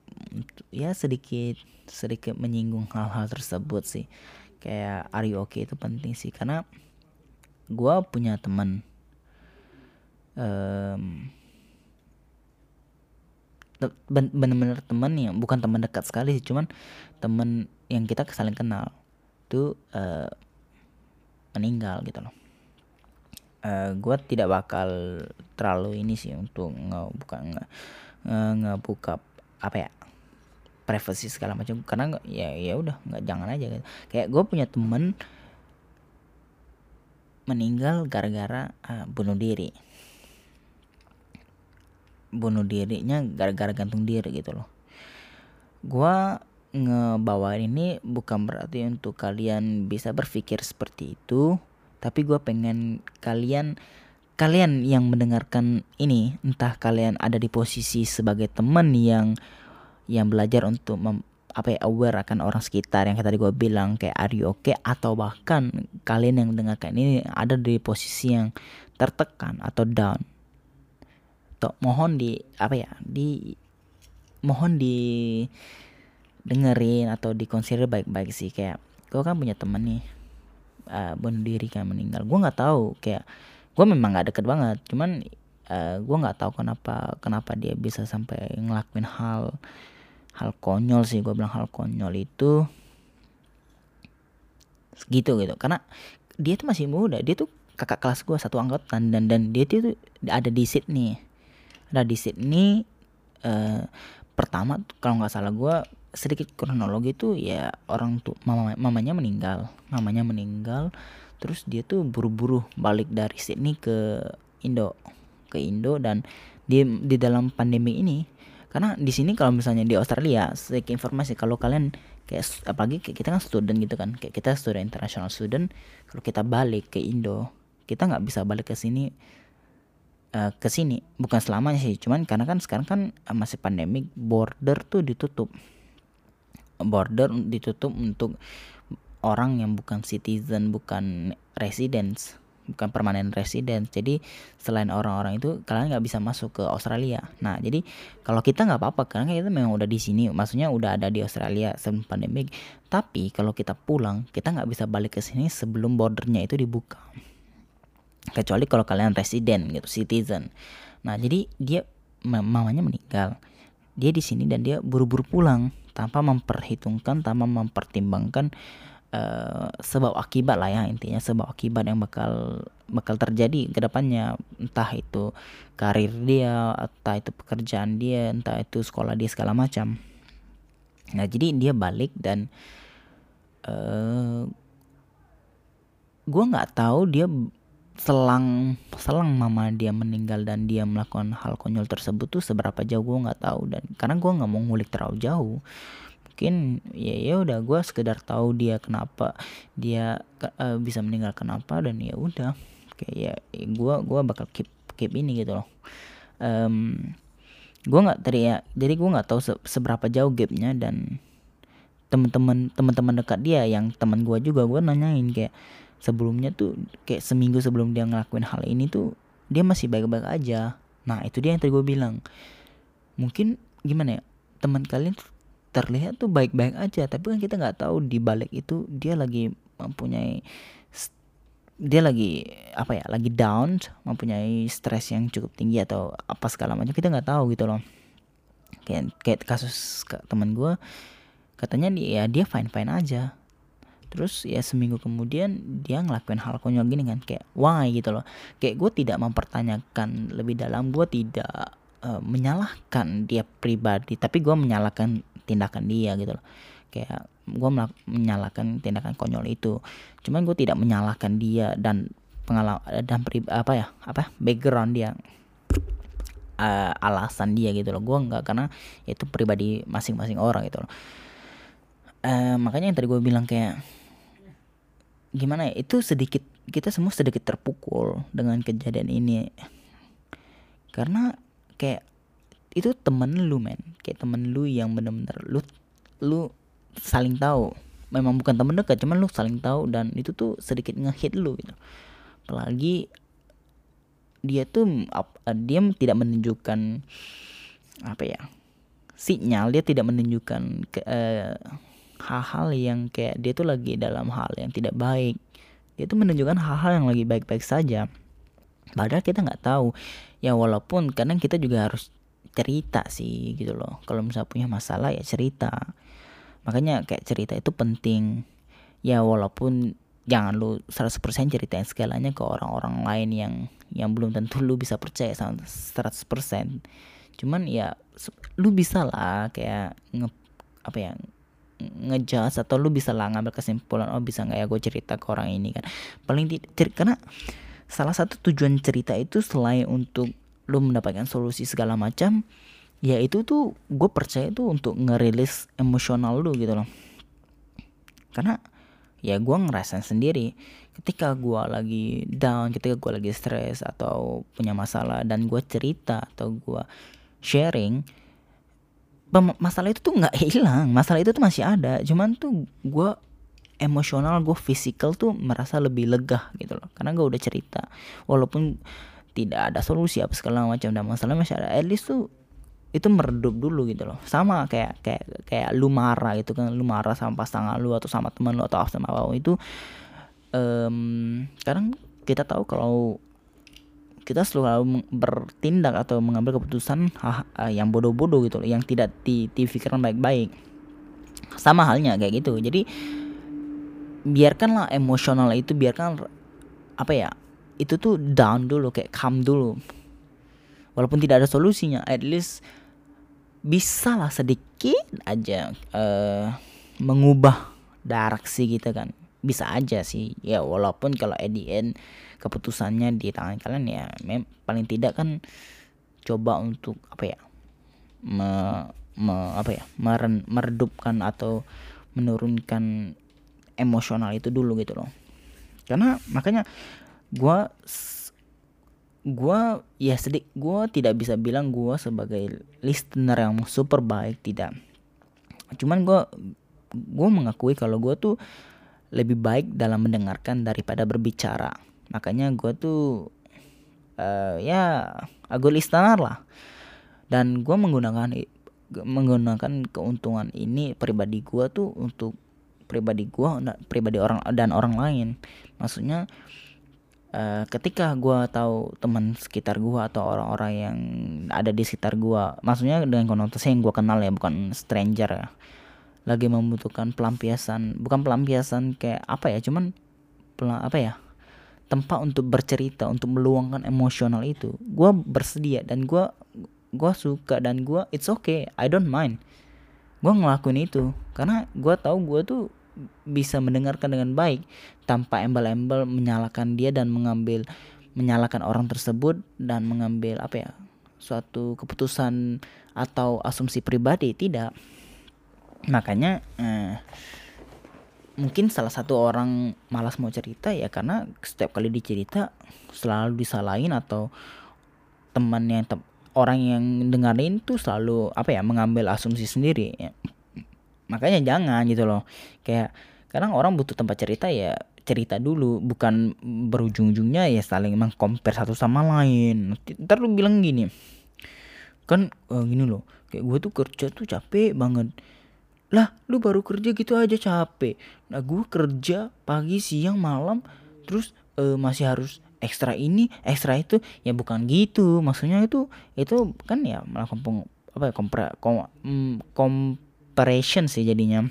ya sedikit sedikit menyinggung hal-hal tersebut sih. Kayak are you okay? itu penting sih karena gue punya teman um, bener-bener teman yang bukan teman dekat sekali sih cuman teman yang kita saling kenal itu uh, meninggal gitu loh. Uh, eh, gue tidak bakal terlalu ini sih untuk ngebuka nge, ngebuka apa ya privacy segala macam. Karena ya ya udah nggak jangan aja gitu. kayak gue punya temen meninggal gara-gara uh, bunuh diri. Bunuh dirinya gara-gara gantung diri gitu loh. Gua ngebawa ini bukan berarti untuk kalian bisa berpikir seperti itu tapi gua pengen kalian kalian yang mendengarkan ini entah kalian ada di posisi sebagai teman yang yang belajar untuk mem, apa ya aware akan orang sekitar yang tadi gue bilang kayak are you okay? Atau bahkan kalian yang mendengarkan ini ada di posisi yang tertekan atau down. To, mohon di apa ya di mohon di dengerin atau dikonsider baik-baik sih. Kayak gue kan punya temen nih uh, bunuh diri kan meninggal. Gue nggak tahu kayak gue memang nggak deket banget. Cuman uh, gue nggak tahu kenapa kenapa dia bisa sampai ngelakuin hal hal konyol sih. Gue bilang hal konyol itu gitu gitu. Karena dia tuh masih muda. Dia tuh kakak kelas gue satu angkatan. Dan dan dia tuh ada di Sydney. Nah di Sydney uh, pertama kalau nggak salah gue sedikit kronologi tuh ya orang tuh mama mamanya meninggal. Mamanya meninggal terus dia tuh buru-buru balik dari Sydney ke Indo ke Indo dan di di dalam pandemi ini karena di sini kalau misalnya di Australia sedikit informasi kalau kalian kayak apalagi kayak kita kan student gitu kan kayak kita student international student kalau kita balik ke Indo kita nggak bisa balik ke sini uh, ke sini. Bukan selamanya sih cuman karena kan sekarang kan uh, masih pandemik border tuh ditutup border ditutup untuk orang yang bukan citizen bukan residents bukan permanen resident jadi selain orang-orang itu kalian nggak bisa masuk ke Australia. Nah jadi kalau kita nggak apa-apa karena kita memang udah di sini maksudnya udah ada di Australia sebelum pandemik. Tapi kalau kita pulang kita nggak bisa balik ke sini sebelum bordernya itu dibuka. Kecuali kalau kalian resident gitu citizen. Nah jadi dia mamanya meninggal. Dia di sini dan dia buru-buru pulang tanpa memperhitungkan tanpa mempertimbangkan uh, sebab akibat lah ya intinya sebab akibat yang bakal bakal terjadi ke depannya. Entah itu karir dia entah itu pekerjaan dia entah itu sekolah dia segala macam. Nah jadi dia balik dan uh, eh, gue nggak tahu dia selang selang mama dia meninggal dan dia melakukan hal konyol tersebut tuh seberapa jauh gue nggak tahu. Dan karena gue nggak mau ngulik terlalu jauh mungkin ya ya udah gue sekedar tahu dia kenapa dia uh, bisa meninggal kenapa dan ya udah. Kayak ya gue gua bakal keep keep ini gitu loh. Um, gue nggak tadi ya jadi gue nggak tahu se seberapa jauh gapnya dan teman-teman teman-teman dekat dia yang teman gue juga gue nanyain kayak sebelumnya tuh kayak seminggu sebelum dia ngelakuin hal ini tuh dia masih baik-baik aja. Nah itu dia yang tadi gue bilang. Mungkin gimana ya teman kalian terlihat tuh baik-baik aja tapi kan kita nggak tahu di balik itu dia lagi mempunyai dia lagi apa ya lagi down mempunyai stres yang cukup tinggi atau apa segala macam kita nggak tahu gitu loh. Kayak kayak kasus teman gue katanya dia ya dia fine fine aja terus ya seminggu kemudian dia ngelakuin hal konyol gini kan kayak why? gitu loh. Kayak gue tidak mempertanyakan lebih dalam gue tidak uh, menyalahkan dia pribadi tapi gue menyalahkan tindakan dia gitu loh. Kayak gue menyalahkan tindakan konyol itu. Cuman gue tidak menyalahkan dia dan pengalaman dan pri, apa ya apa background dia uh, alasan dia gitu loh. Gue nggak karena itu pribadi masing-masing orang gitu loh. Uh, makanya yang tadi gue bilang kayak gimana ya itu sedikit kita semua sedikit terpukul dengan kejadian ini. Karena kayak itu temen lu men. Kayak temen lu yang bener-bener lu lu saling tahu. Memang bukan temen dekat cuman lu saling tahu dan itu tuh sedikit ngehit lu gitu. Apalagi dia tuh dia tidak menunjukkan apa ya sinyal dia tidak menunjukkan ke, uh, hal-hal yang kayak dia tuh lagi dalam hal yang tidak baik. Dia tuh menunjukkan hal-hal yang lagi baik-baik saja. Padahal kita nggak tahu. Ya walaupun kadang kita juga harus cerita sih gitu loh. Kalau misalnya punya masalah ya cerita. Makanya kayak cerita itu penting. Ya walaupun jangan lu 100% ceritain segalanya ke orang-orang lain yang yang belum tentu lu bisa percaya sama 100% cuman ya lu bisa lah kayak nge, apa ya ngejudge atau lu bisa lah ngambil kesimpulan oh bisa nggak ya gue cerita ke orang ini kan? Paling tidak karena salah satu tujuan cerita itu selain untuk lu mendapatkan solusi segala macam ya itu tuh gue percaya itu untuk ngerilis emosional lu gitu loh. Karena ya gue ngerasain sendiri ketika gue lagi down ketika gue lagi stres atau punya masalah dan gue cerita atau gue sharing masalah itu tuh nggak hilang masalah itu tuh masih ada. Cuman tuh gue emosional gue fisikal tuh merasa lebih lega gitu loh karena gue udah cerita. Walaupun tidak ada solusi apa segala macam dan masalah masih ada. At least tuh itu meredup dulu gitu loh. Sama kayak kayak kayak lu marah gitu kan lu marah sama pasangan lu atau sama teman lu atau sama apa itu um, kadang kita tahu kalau kita selalu bertindak atau mengambil keputusan hah, yang bodoh-bodoh gitu loh, yang tidak dipikirkan baik-baik. Sama halnya kayak gitu. Jadi biarkanlah emosional itu biarkan apa ya? Itu tuh down dulu kayak calm dulu. Walaupun tidak ada solusinya, at least bisa lah sedikit aja uh, mengubah direksi kita kan bisa aja sih. Ya walaupun kalau at the end keputusannya di tangan kalian ya mem paling tidak kan coba untuk apa ya me, me apa ya meren, meredupkan atau menurunkan emosional itu dulu gitu loh. Karena makanya gue gue ya sedih gue tidak bisa bilang gue sebagai listener yang super baik tidak. Cuman gue gue mengakui kalau gue tuh lebih baik dalam mendengarkan daripada berbicara. Makanya gue tuh uh, ya agak listener lah. Dan gue menggunakan menggunakan keuntungan ini pribadi gue tuh untuk pribadi gue pribadi orang dan orang lain. Maksudnya uh, ketika gue tahu teman sekitar gue atau orang-orang yang ada di sekitar gue maksudnya dengan konotasi yang gue kenal ya bukan stranger ya lagi membutuhkan pelampiasan. Bukan pelampiasan kayak apa ya cuman apa ya tempat untuk bercerita untuk meluangkan emosional itu. Gue bersedia dan gue gue suka dan gue it's okay I don't mind. Gue ngelakuin itu karena gue tahu gue tuh bisa mendengarkan dengan baik tanpa embel-embel menyalahkan dia dan mengambil menyalahkan orang tersebut dan mengambil apa ya suatu keputusan atau asumsi pribadi. Tidak makanya eh, mungkin salah satu orang malas mau cerita ya karena setiap kali dicerita selalu disalahin atau teman yang te orang yang dengerin tuh selalu apa ya mengambil asumsi sendiri. Ya. makanya jangan gitu loh. Kayak kadang orang butuh tempat cerita ya cerita dulu. Bukan berujung-ujungnya ya saling mengcompare satu sama lain. Ntar lu bilang gini kan uh, gini loh kayak gue tuh kerja tuh capek banget lah lu baru kerja gitu aja capek. Nah gue kerja pagi siang malam terus uh, masih harus ekstra ini ekstra itu. Ya bukan gitu. Maksudnya itu itu kan ya melakukan peng, apa ya kompre, kom, mm, comparison sih jadinya.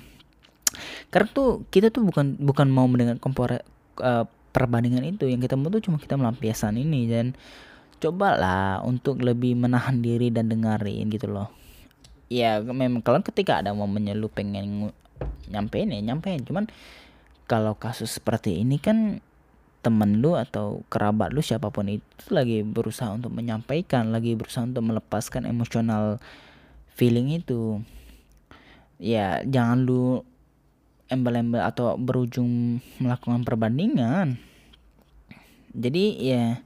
Karena tuh kita tuh bukan bukan mau mendengar kompor uh, perbandingan itu. Yang kita mau tuh cuma kita melampiaskan ini dan cobalah untuk lebih menahan diri dan dengerin gitu loh ya memang kalau ketika ada momennya lu pengen nyampein ya nyampein. Cuman kalau kasus seperti ini kan temen lu atau kerabat lu siapa pun itu lagi berusaha untuk menyampaikan lagi berusaha untuk melepaskan emosional feeling itu. Ya jangan lu embel-embel atau berujung melakukan perbandingan. Jadi ya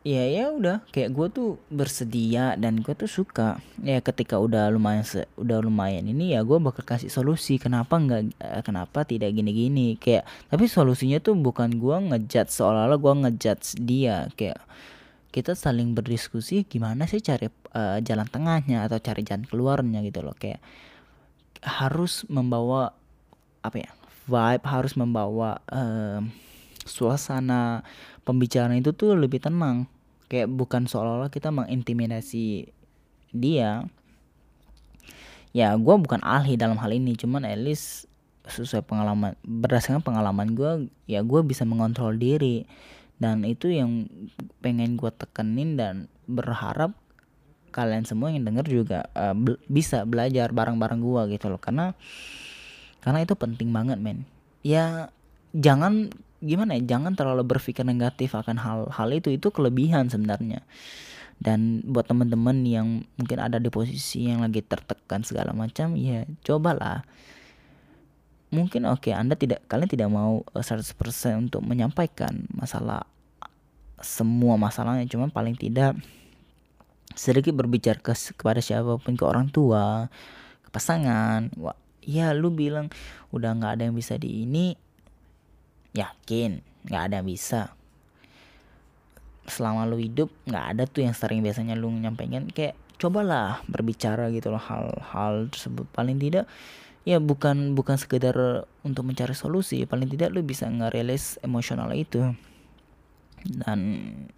ya ya udah. Kayak gue tuh bersedia dan gue tuh suka. Ya ketika udah lumayan se udah lumayan ini ya gue bakal kasih solusi. Kenapa nggak eh, kenapa tidak gini-gini? Kayak tapi solusinya tuh bukan gue ngejat seolah-olah gue ngejat dia. Kayak kita saling berdiskusi gimana sih cari uh, jalan tengahnya atau cari jalan keluarnya gitu loh. Kayak harus membawa apa ya vibe harus membawa uh, suasana pembicaraan itu tuh lebih tenang. Kayak bukan seolah-olah kita mengintimidasi dia. Ya gue bukan ahli dalam hal ini cuman at least sesuai pengalaman berdasarkan pengalaman gue ya gue bisa mengontrol diri. Dan itu yang pengen gue tekenin dan berharap kalian semua yang denger juga uh, bisa belajar bareng-bareng gue gitu loh. Karena karena itu penting banget men. Ya jangan gimana ya jangan terlalu berpikir negatif akan hal-hal itu itu kelebihan sebenarnya. Dan buat teman-teman yang mungkin ada di posisi yang lagi tertekan segala macam ya cobalah. Mungkin oke okay, anda tidak kalian tidak mau 100% eh, untuk menyampaikan masalah semua masalahnya. Cuman paling tidak sedikit berbicara ke kepada siapa pun ke orang tua ke pasangan. Wah ya lu bilang udah nggak ada yang bisa di ini yakin nggak ada yang bisa. Selama lu hidup nggak ada tuh yang sering biasanya lu nyampaikan. Kayak cobalah berbicara gitu loh hal-hal tersebut. Paling tidak ya bukan bukan sekedar untuk mencari solusi. Paling tidak lu bisa ngerilis emosional itu. Dan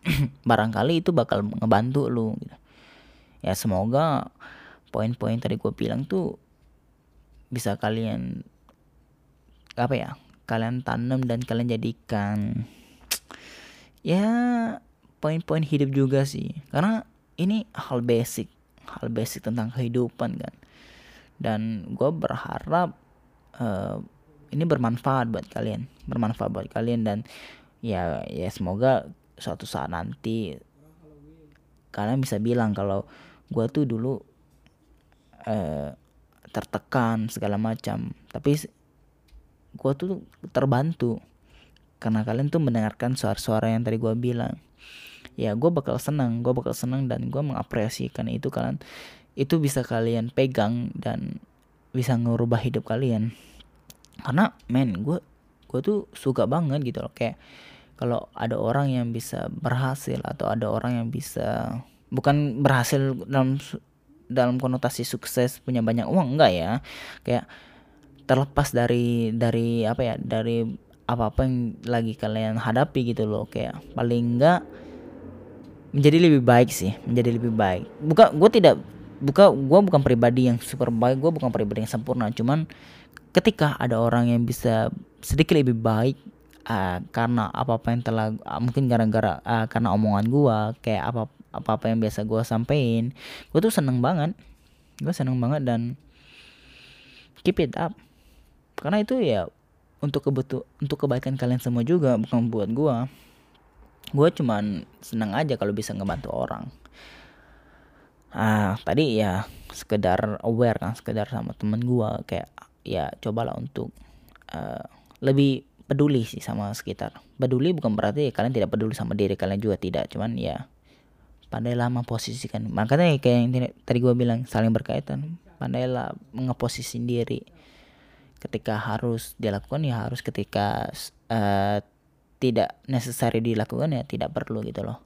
barangkali itu bakal ngebantu lu gitu. ya semoga poin-poin tadi gue bilang tuh bisa kalian apa ya kalian tanam dan kalian jadikan. Ya poin-poin hidup juga sih. Karena ini hal basic hal basic tentang kehidupan kan. Dan gue berharap uh, ini bermanfaat buat kalian bermanfaat buat kalian dan ya ya semoga suatu saat nanti kalian bisa bilang kalau gue tuh dulu uh, tertekan segala macam. Tapi gue tuh terbantu. Karena kalian tuh mendengarkan suara-suara yang tadi gue bilang. Ya gue bakal senang gue bakal senang dan gue mengapresiasikan itu kalian. Itu bisa kalian pegang dan bisa ngerubah hidup kalian. Karena men gue gue tuh suka banget gitu loh. Kayak kalau ada orang yang bisa berhasil atau ada orang yang bisa bukan berhasil dalam dalam konotasi sukses punya banyak uang enggak ya. Kayak terlepas dari dari apa ya dari apa apa yang lagi kalian hadapi gitu loh. Kayak paling enggak menjadi lebih baik sih menjadi lebih baik. Bukan gue tidak buka gue bukan pribadi yang super baik gue bukan pribadi yang sempurna. Cuman ketika ada orang yang bisa sedikit lebih baik uh, karena apa apa yang telah uh, mungkin gara-gara uh, karena omongan gue kayak apa apa apa yang biasa gue sampein gue tuh seneng banget. Gue seneng banget dan keep it up karena itu ya untuk kebutuh untuk kebaikan kalian semua juga bukan buat gue gue cuman senang aja kalau bisa ngebantu orang. Ah tadi ya sekedar aware kan sekedar sama temen gue kayak ya cobalah untuk uh, lebih peduli sih sama sekitar. Peduli bukan berarti kalian tidak peduli sama diri kalian juga tidak. Cuman ya pandailah memposisikan. Makanya kayak yang tadi gue bilang saling berkaitan. Pandailah ngeposisi diri ketika harus dilakukan ya harus ketika uh, tidak necessary dilakukan ya tidak perlu gitu loh.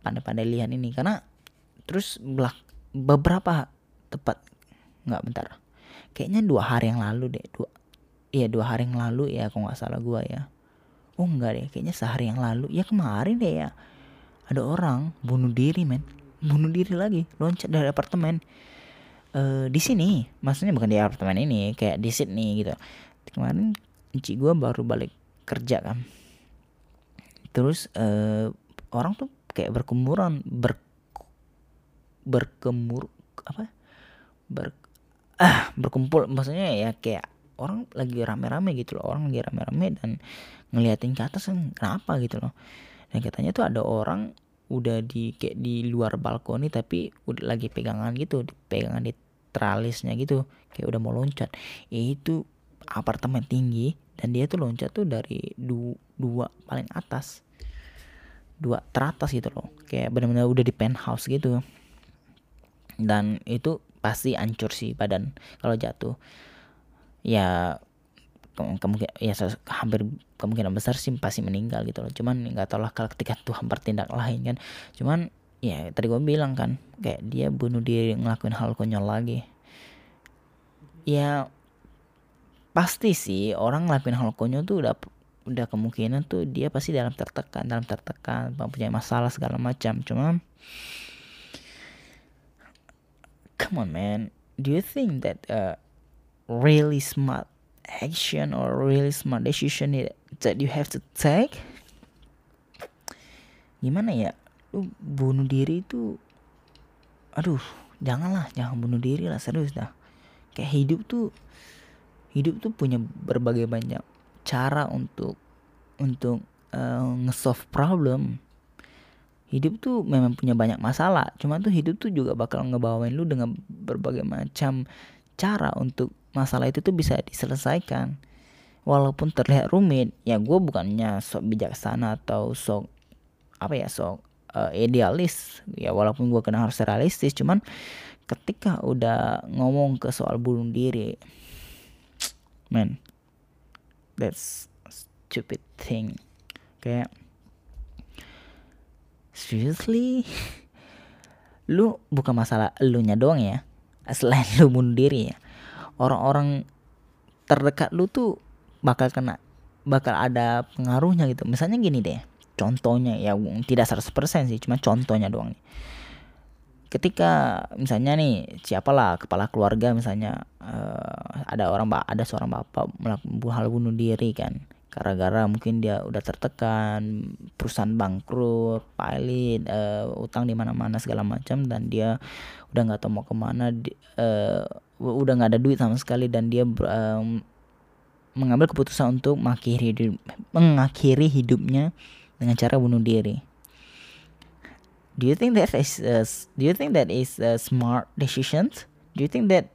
Pandai-pandai lihat ini. Karena terus belak beberapa tepat nggak bentar. Kayaknya dua hari yang lalu deh dua iya dua hari yang lalu ya aku nggak salah gua ya. Oh enggak deh kayaknya sehari yang lalu. Ya kemarin deh ya. Ada orang bunuh diri men. Bunuh diri lagi loncat dari apartemen uh, di sini. Maksudnya bukan di apartemen ini kayak di Sydney gitu. Kemarin Cici gue baru balik kerja kan. Terus uh, orang tuh kayak berkumuran ber berkemur apa? Ber ah berkumpul. Maksudnya ya kayak orang lagi rame-rame gitu loh. Orang lagi rame-rame dan ngeliatin ke atas kan kenapa gitu loh. Dan katanya tuh ada orang udah di kayak di luar balkoni tapi udah lagi pegangan gitu pegangan di tralisnya gitu. Kayak udah mau loncat. Itu apartemen tinggi dan dia tuh loncat tuh dari du dua paling atas. Dua teratas gitu loh. Kayak benar-benar udah di penthouse gitu. Dan itu pasti hancur sih badan kalau jatuh. Ya kemungkinan ya hampir kemungkinan besar sih pasti meninggal gitu loh. Cuman nggak tahu lah kalau ketika Tuhan bertindak lain kan. Cuman ya tadi gue bilang kan kayak dia bunuh diri ngelakuin hal konyol lagi. Ya pasti sih orang ngelakuin hal konyol tuh udah udah kemungkinan tuh dia pasti dalam tertekan dalam tertekan mempunyai masalah segala macam. Cuma come on man. Do you think that uh, really smart action or really smart decision that you have to take? Gimana ya bunuh diri itu aduh janganlah jangan bunuh diri lah serius dah. Kayak hidup tuh hidup tuh punya berbagai banyak cara untuk untuk uh, nge-solve problem. Hidup tuh memang punya banyak masalah cuma tuh hidup tuh juga bakal ngebawain lu dengan berbagai macam cara untuk masalah itu tuh bisa diselesaikan. Walaupun terlihat rumit ya gue bukannya sok bijaksana atau sok apa ya sok uh, idealis. Ya walaupun gue kena harus realistis cuman ketika udah ngomong ke soal bunuh diri man that's stupid thing. Kayak seriously? Lu bukan masalah lu nya doang ya selain lu bunuh diri ya. Orang-orang terdekat lu tuh bakal kena bakal ada pengaruhnya gitu. Misalnya gini deh contohnya ya tidak 100% sih cuma contohnya doang nih. Ketika misalnya nih siapalah kepala keluarga misalnya uh, ada orang ada seorang bapak melakukan hal bunuh diri kan. Gara-gara mungkin dia udah tertekan perusahaan bangkrut pilot uh, utang di mana-mana segala macam dan dia udah nggak tahu mau ke mana di, uh, udah nggak ada duit sama sekali dan dia um, mengambil keputusan untuk mengakhiri hidup, mengakhiri hidupnya dengan cara bunuh diri. Do you think that is a, do you think that is a smart decision? Do you think that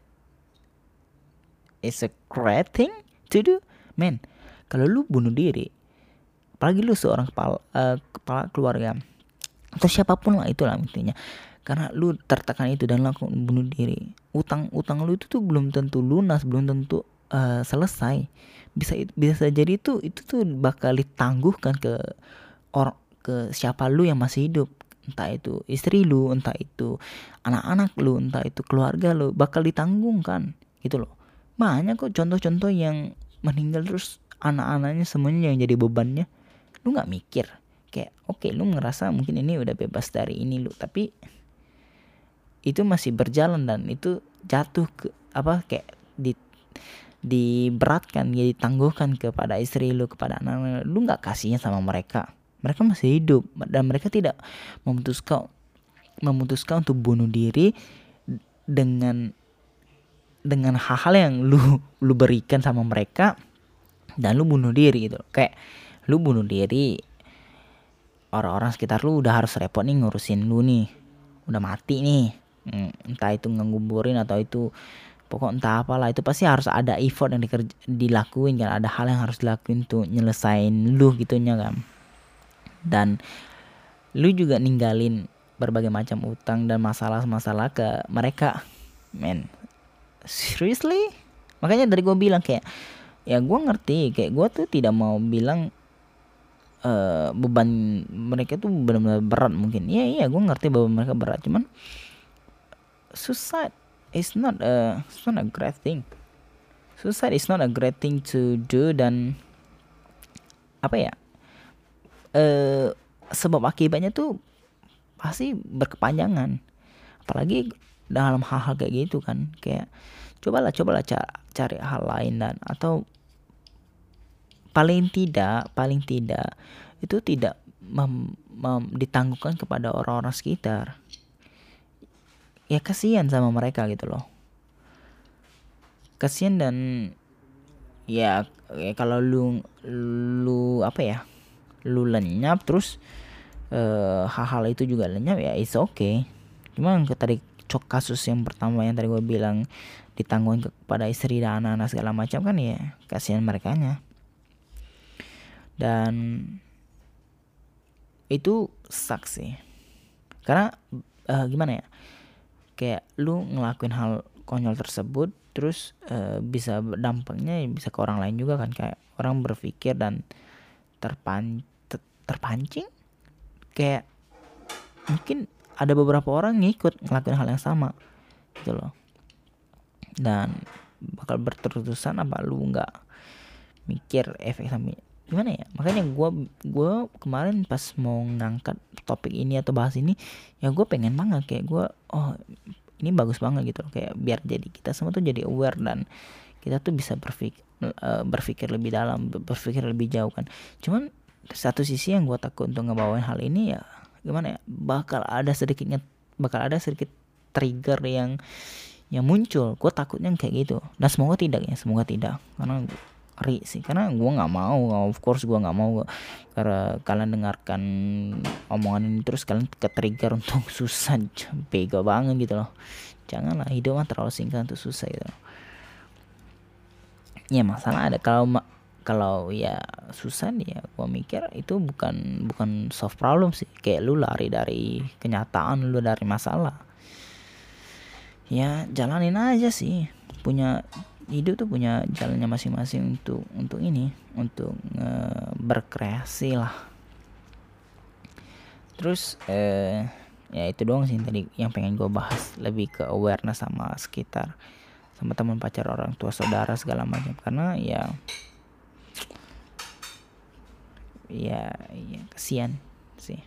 is a great thing to do? Man kalau lu bunuh diri apalagi lu seorang kepala uh, kepala keluarga atau siapa pun lah itulah intinya. Karena lu tertekan itu dan lakukan bunuh diri. Utang utang lu itu tuh belum tentu lunas belum tentu uh, selesai. Bisa bisa jadi itu itu tuh bakal ditangguhkan ke orang ke siapa lu yang masih hidup. Entah itu istri lu entah itu anak-anak lu entah itu keluarga lu bakal ditanggung kan gitu loh. Banyak kok contoh-contoh yang meninggal terus anak-anaknya semuanya yang jadi bebannya. Lu nggak mikir kayak oke okay, lu ngerasa mungkin ini udah bebas dari ini lu tapi itu masih berjalan dan itu jatuh ke apa kayak di diberatkan ya ditangguhkan kepada istri lu kepada anak-anak lu. Nggak kasihnya sama mereka mereka masih hidup dan mereka tidak memutuskan memutuskan untuk bunuh diri dengan dengan hal-hal yang lu lu berikan sama mereka dan lu bunuh diri gitu. Kayak lu bunuh diri orang-orang sekitar lu udah harus repot nih ngurusin lu nih. Udah mati nih. Hmm, entah itu nguburin atau itu pokok entah apalah itu pasti harus ada effort yang dikerja, dilakuin kan. Ada hal yang harus dilakuin tuh nyelesain lu gitunya kan dan lu juga ninggalin berbagai macam utang dan masalah-masalah ke mereka. Men seriously? Makanya dari gue bilang kayak ya gue ngerti kayak gue tuh tidak mau bilang uh, beban mereka tuh benar-benar berat mungkin. Iya iya gue ngerti bahwa mereka berat cuman suicide is not a it's not a great thing. Suicide is not a great thing to do dan apa ya eh, sebab akibatnya tuh pasti berkepanjangan. Apalagi dalam hal-hal kayak gitu kan kayak cobalah cobalah ca cari hal lain dan atau paling tidak paling tidak itu tidak mem, mem, ditanggungkan kepada orang-orang sekitar. Ya kasihan sama mereka gitu loh. Kasihan dan ya, ya kalau lu lu apa ya lu lenyap terus uh, hal-hal itu juga lenyap ya it's okay. Cuma tadi cok kasus yang pertama yang tadi gue bilang ditanggung kepada istri dan anak-anak segala macam kan ya kasihan mereka nya dan itu saksi karena uh, gimana ya kayak lu ngelakuin hal konyol tersebut terus uh, bisa dampaknya bisa ke orang lain juga kan kayak orang berpikir dan terpan terpancing kayak mungkin ada beberapa orang ngikut ngelakuin hal yang sama gitu loh. Dan bakal berterusan apa lu nggak mikir efek samping gimana ya? Makanya gue gue kemarin pas mau ngangkat topik ini atau bahas ini ya gue pengen banget kayak gue oh ini bagus banget gitu loh. Kayak biar jadi kita semua tuh jadi aware dan kita tuh bisa berpikir uh, berpikir lebih dalam berpikir lebih jauh kan. Cuman satu sisi yang gue takut untuk ngebawain hal ini ya gimana ya bakal ada sedikitnya bakal ada sedikit trigger yang yang muncul. Gue takutnya kayak gitu. Dan semoga tidak ya semoga tidak. Karena ri sih karena gue nggak mau of course gue nggak mau karena kalian dengarkan omongan ini terus kalian ke trigger untuk susah bego banget gitu loh. Janganlah hidup mah terlalu singkat untuk susah gitu ya masalah ada kalau kalau ya susah nih ya gue mikir itu bukan bukan soft problem sih. Kayak lu lari dari kenyataan lu dari masalah. Ya jalanin aja sih. Punya hidup tuh punya jalannya masing-masing untuk untuk ini untuk nge berkreasi lah. Terus eh ya itu doang sih tadi yang pengen gue bahas. Lebih ke awareness sama sekitar sama teman pacar orang tua saudara segala macam. Karena ya ya, ya kesian sih.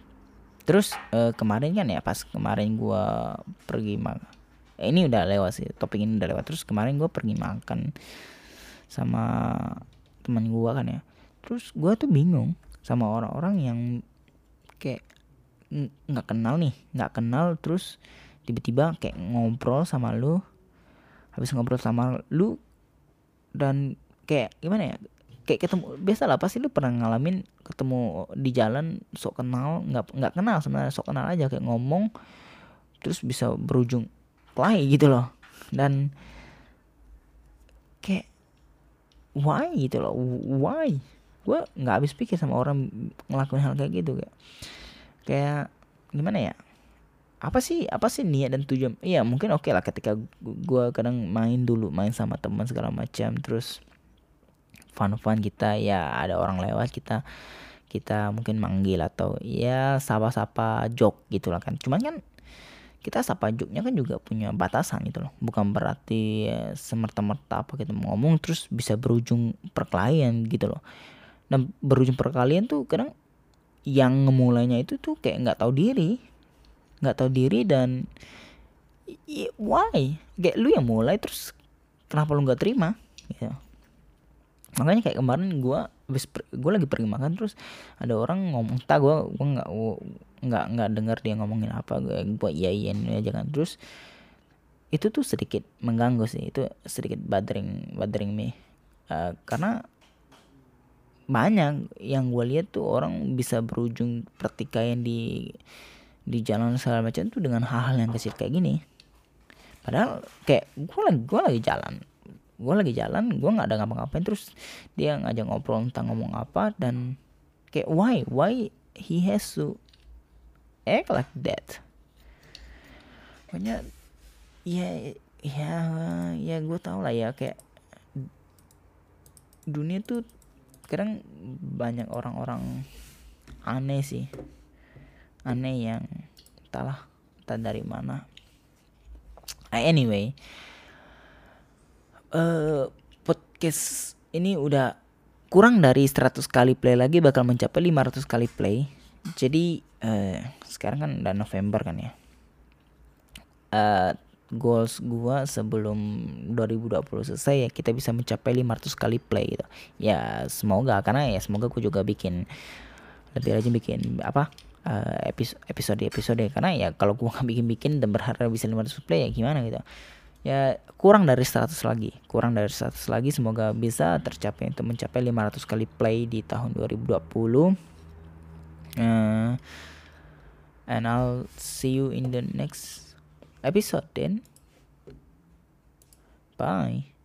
Terus uh, kemarin kan ya pas kemarin gue pergi makan eh, ini udah lewat sih topik ini udah lewat. Terus kemarin gue pergi makan sama teman gue kan ya. Terus gue tuh bingung sama orang-orang yang kayak nggak kenal nih nggak kenal terus tiba-tiba kayak ngobrol sama lu habis ngobrol sama lu dan kayak gimana ya kayak ketemu biasa lah pasti lu pernah ngalamin ketemu di jalan sok kenal nggak nggak kenal sebenarnya sok kenal aja kayak ngomong terus bisa berujung play gitu loh. Dan kayak why gitu loh why? Gue nggak habis pikir sama orang ngelakuin hal kayak gitu kayak kayak gimana ya? Apa sih apa sih niat dan tujuan? Iya mungkin oke okay lah ketika gue kadang main dulu main sama teman segala macam terus fun-fun kita ya ada orang lewat kita kita mungkin manggil atau ya sapa-sapa jok gitu lah kan. Cuman kan kita sapa joknya kan juga punya batasan gitu loh. Bukan berarti ya, semerta-merta apa mau ngomong terus bisa berujung perkelahian gitu loh. Dan berujung perkelahian tuh kadang yang ngemulainya itu tuh kayak nggak tahu diri. Nggak tahu diri dan why? Kayak lu yang mulai terus kenapa lu nggak terima? Gitu makanya kayak kemarin gue gue lagi pergi makan terus ada orang ngomong tak gue gue nggak nggak nggak dengar dia ngomongin apa gue gue iya aja kan. Terus itu tuh sedikit mengganggu sih itu sedikit bothering bothering me. Uh, karena banyak yang gue lihat tuh orang bisa berujung pertikaian di di jalan segala macam tuh dengan hal-hal yang kecil kayak gini. Padahal kayak gue lagi gue lagi jalan gue lagi jalan gue nggak ada ngapa-ngapain terus dia ngajak ngobrol tentang ngomong apa dan kayak why? Why he has to act like that? Pokoknya ya ya ya gue tau lah ya kayak dunia tuh kadang banyak orang-orang aneh sih. Aneh yang entahlah entah dari mana. Anyway uh, podcast ini udah kurang dari 100 kali play lagi bakal mencapai 500 kali play. Jadi uh, sekarang kan udah November kan ya. Uh, goals gua sebelum 2020 selesai ya kita bisa mencapai 500 kali play gitu. Ya semoga karena ya semoga aku juga bikin lebih rajin bikin apa uh, episode episode karena ya kalau gua nggak bikin bikin dan berharap bisa 500 play ya gimana gitu ya kurang dari 100 lagi. Kurang dari 100 lagi semoga bisa tercapai untuk mencapai 500 kali play di tahun 2020 uh, and I'll see you in the next episode then. Bye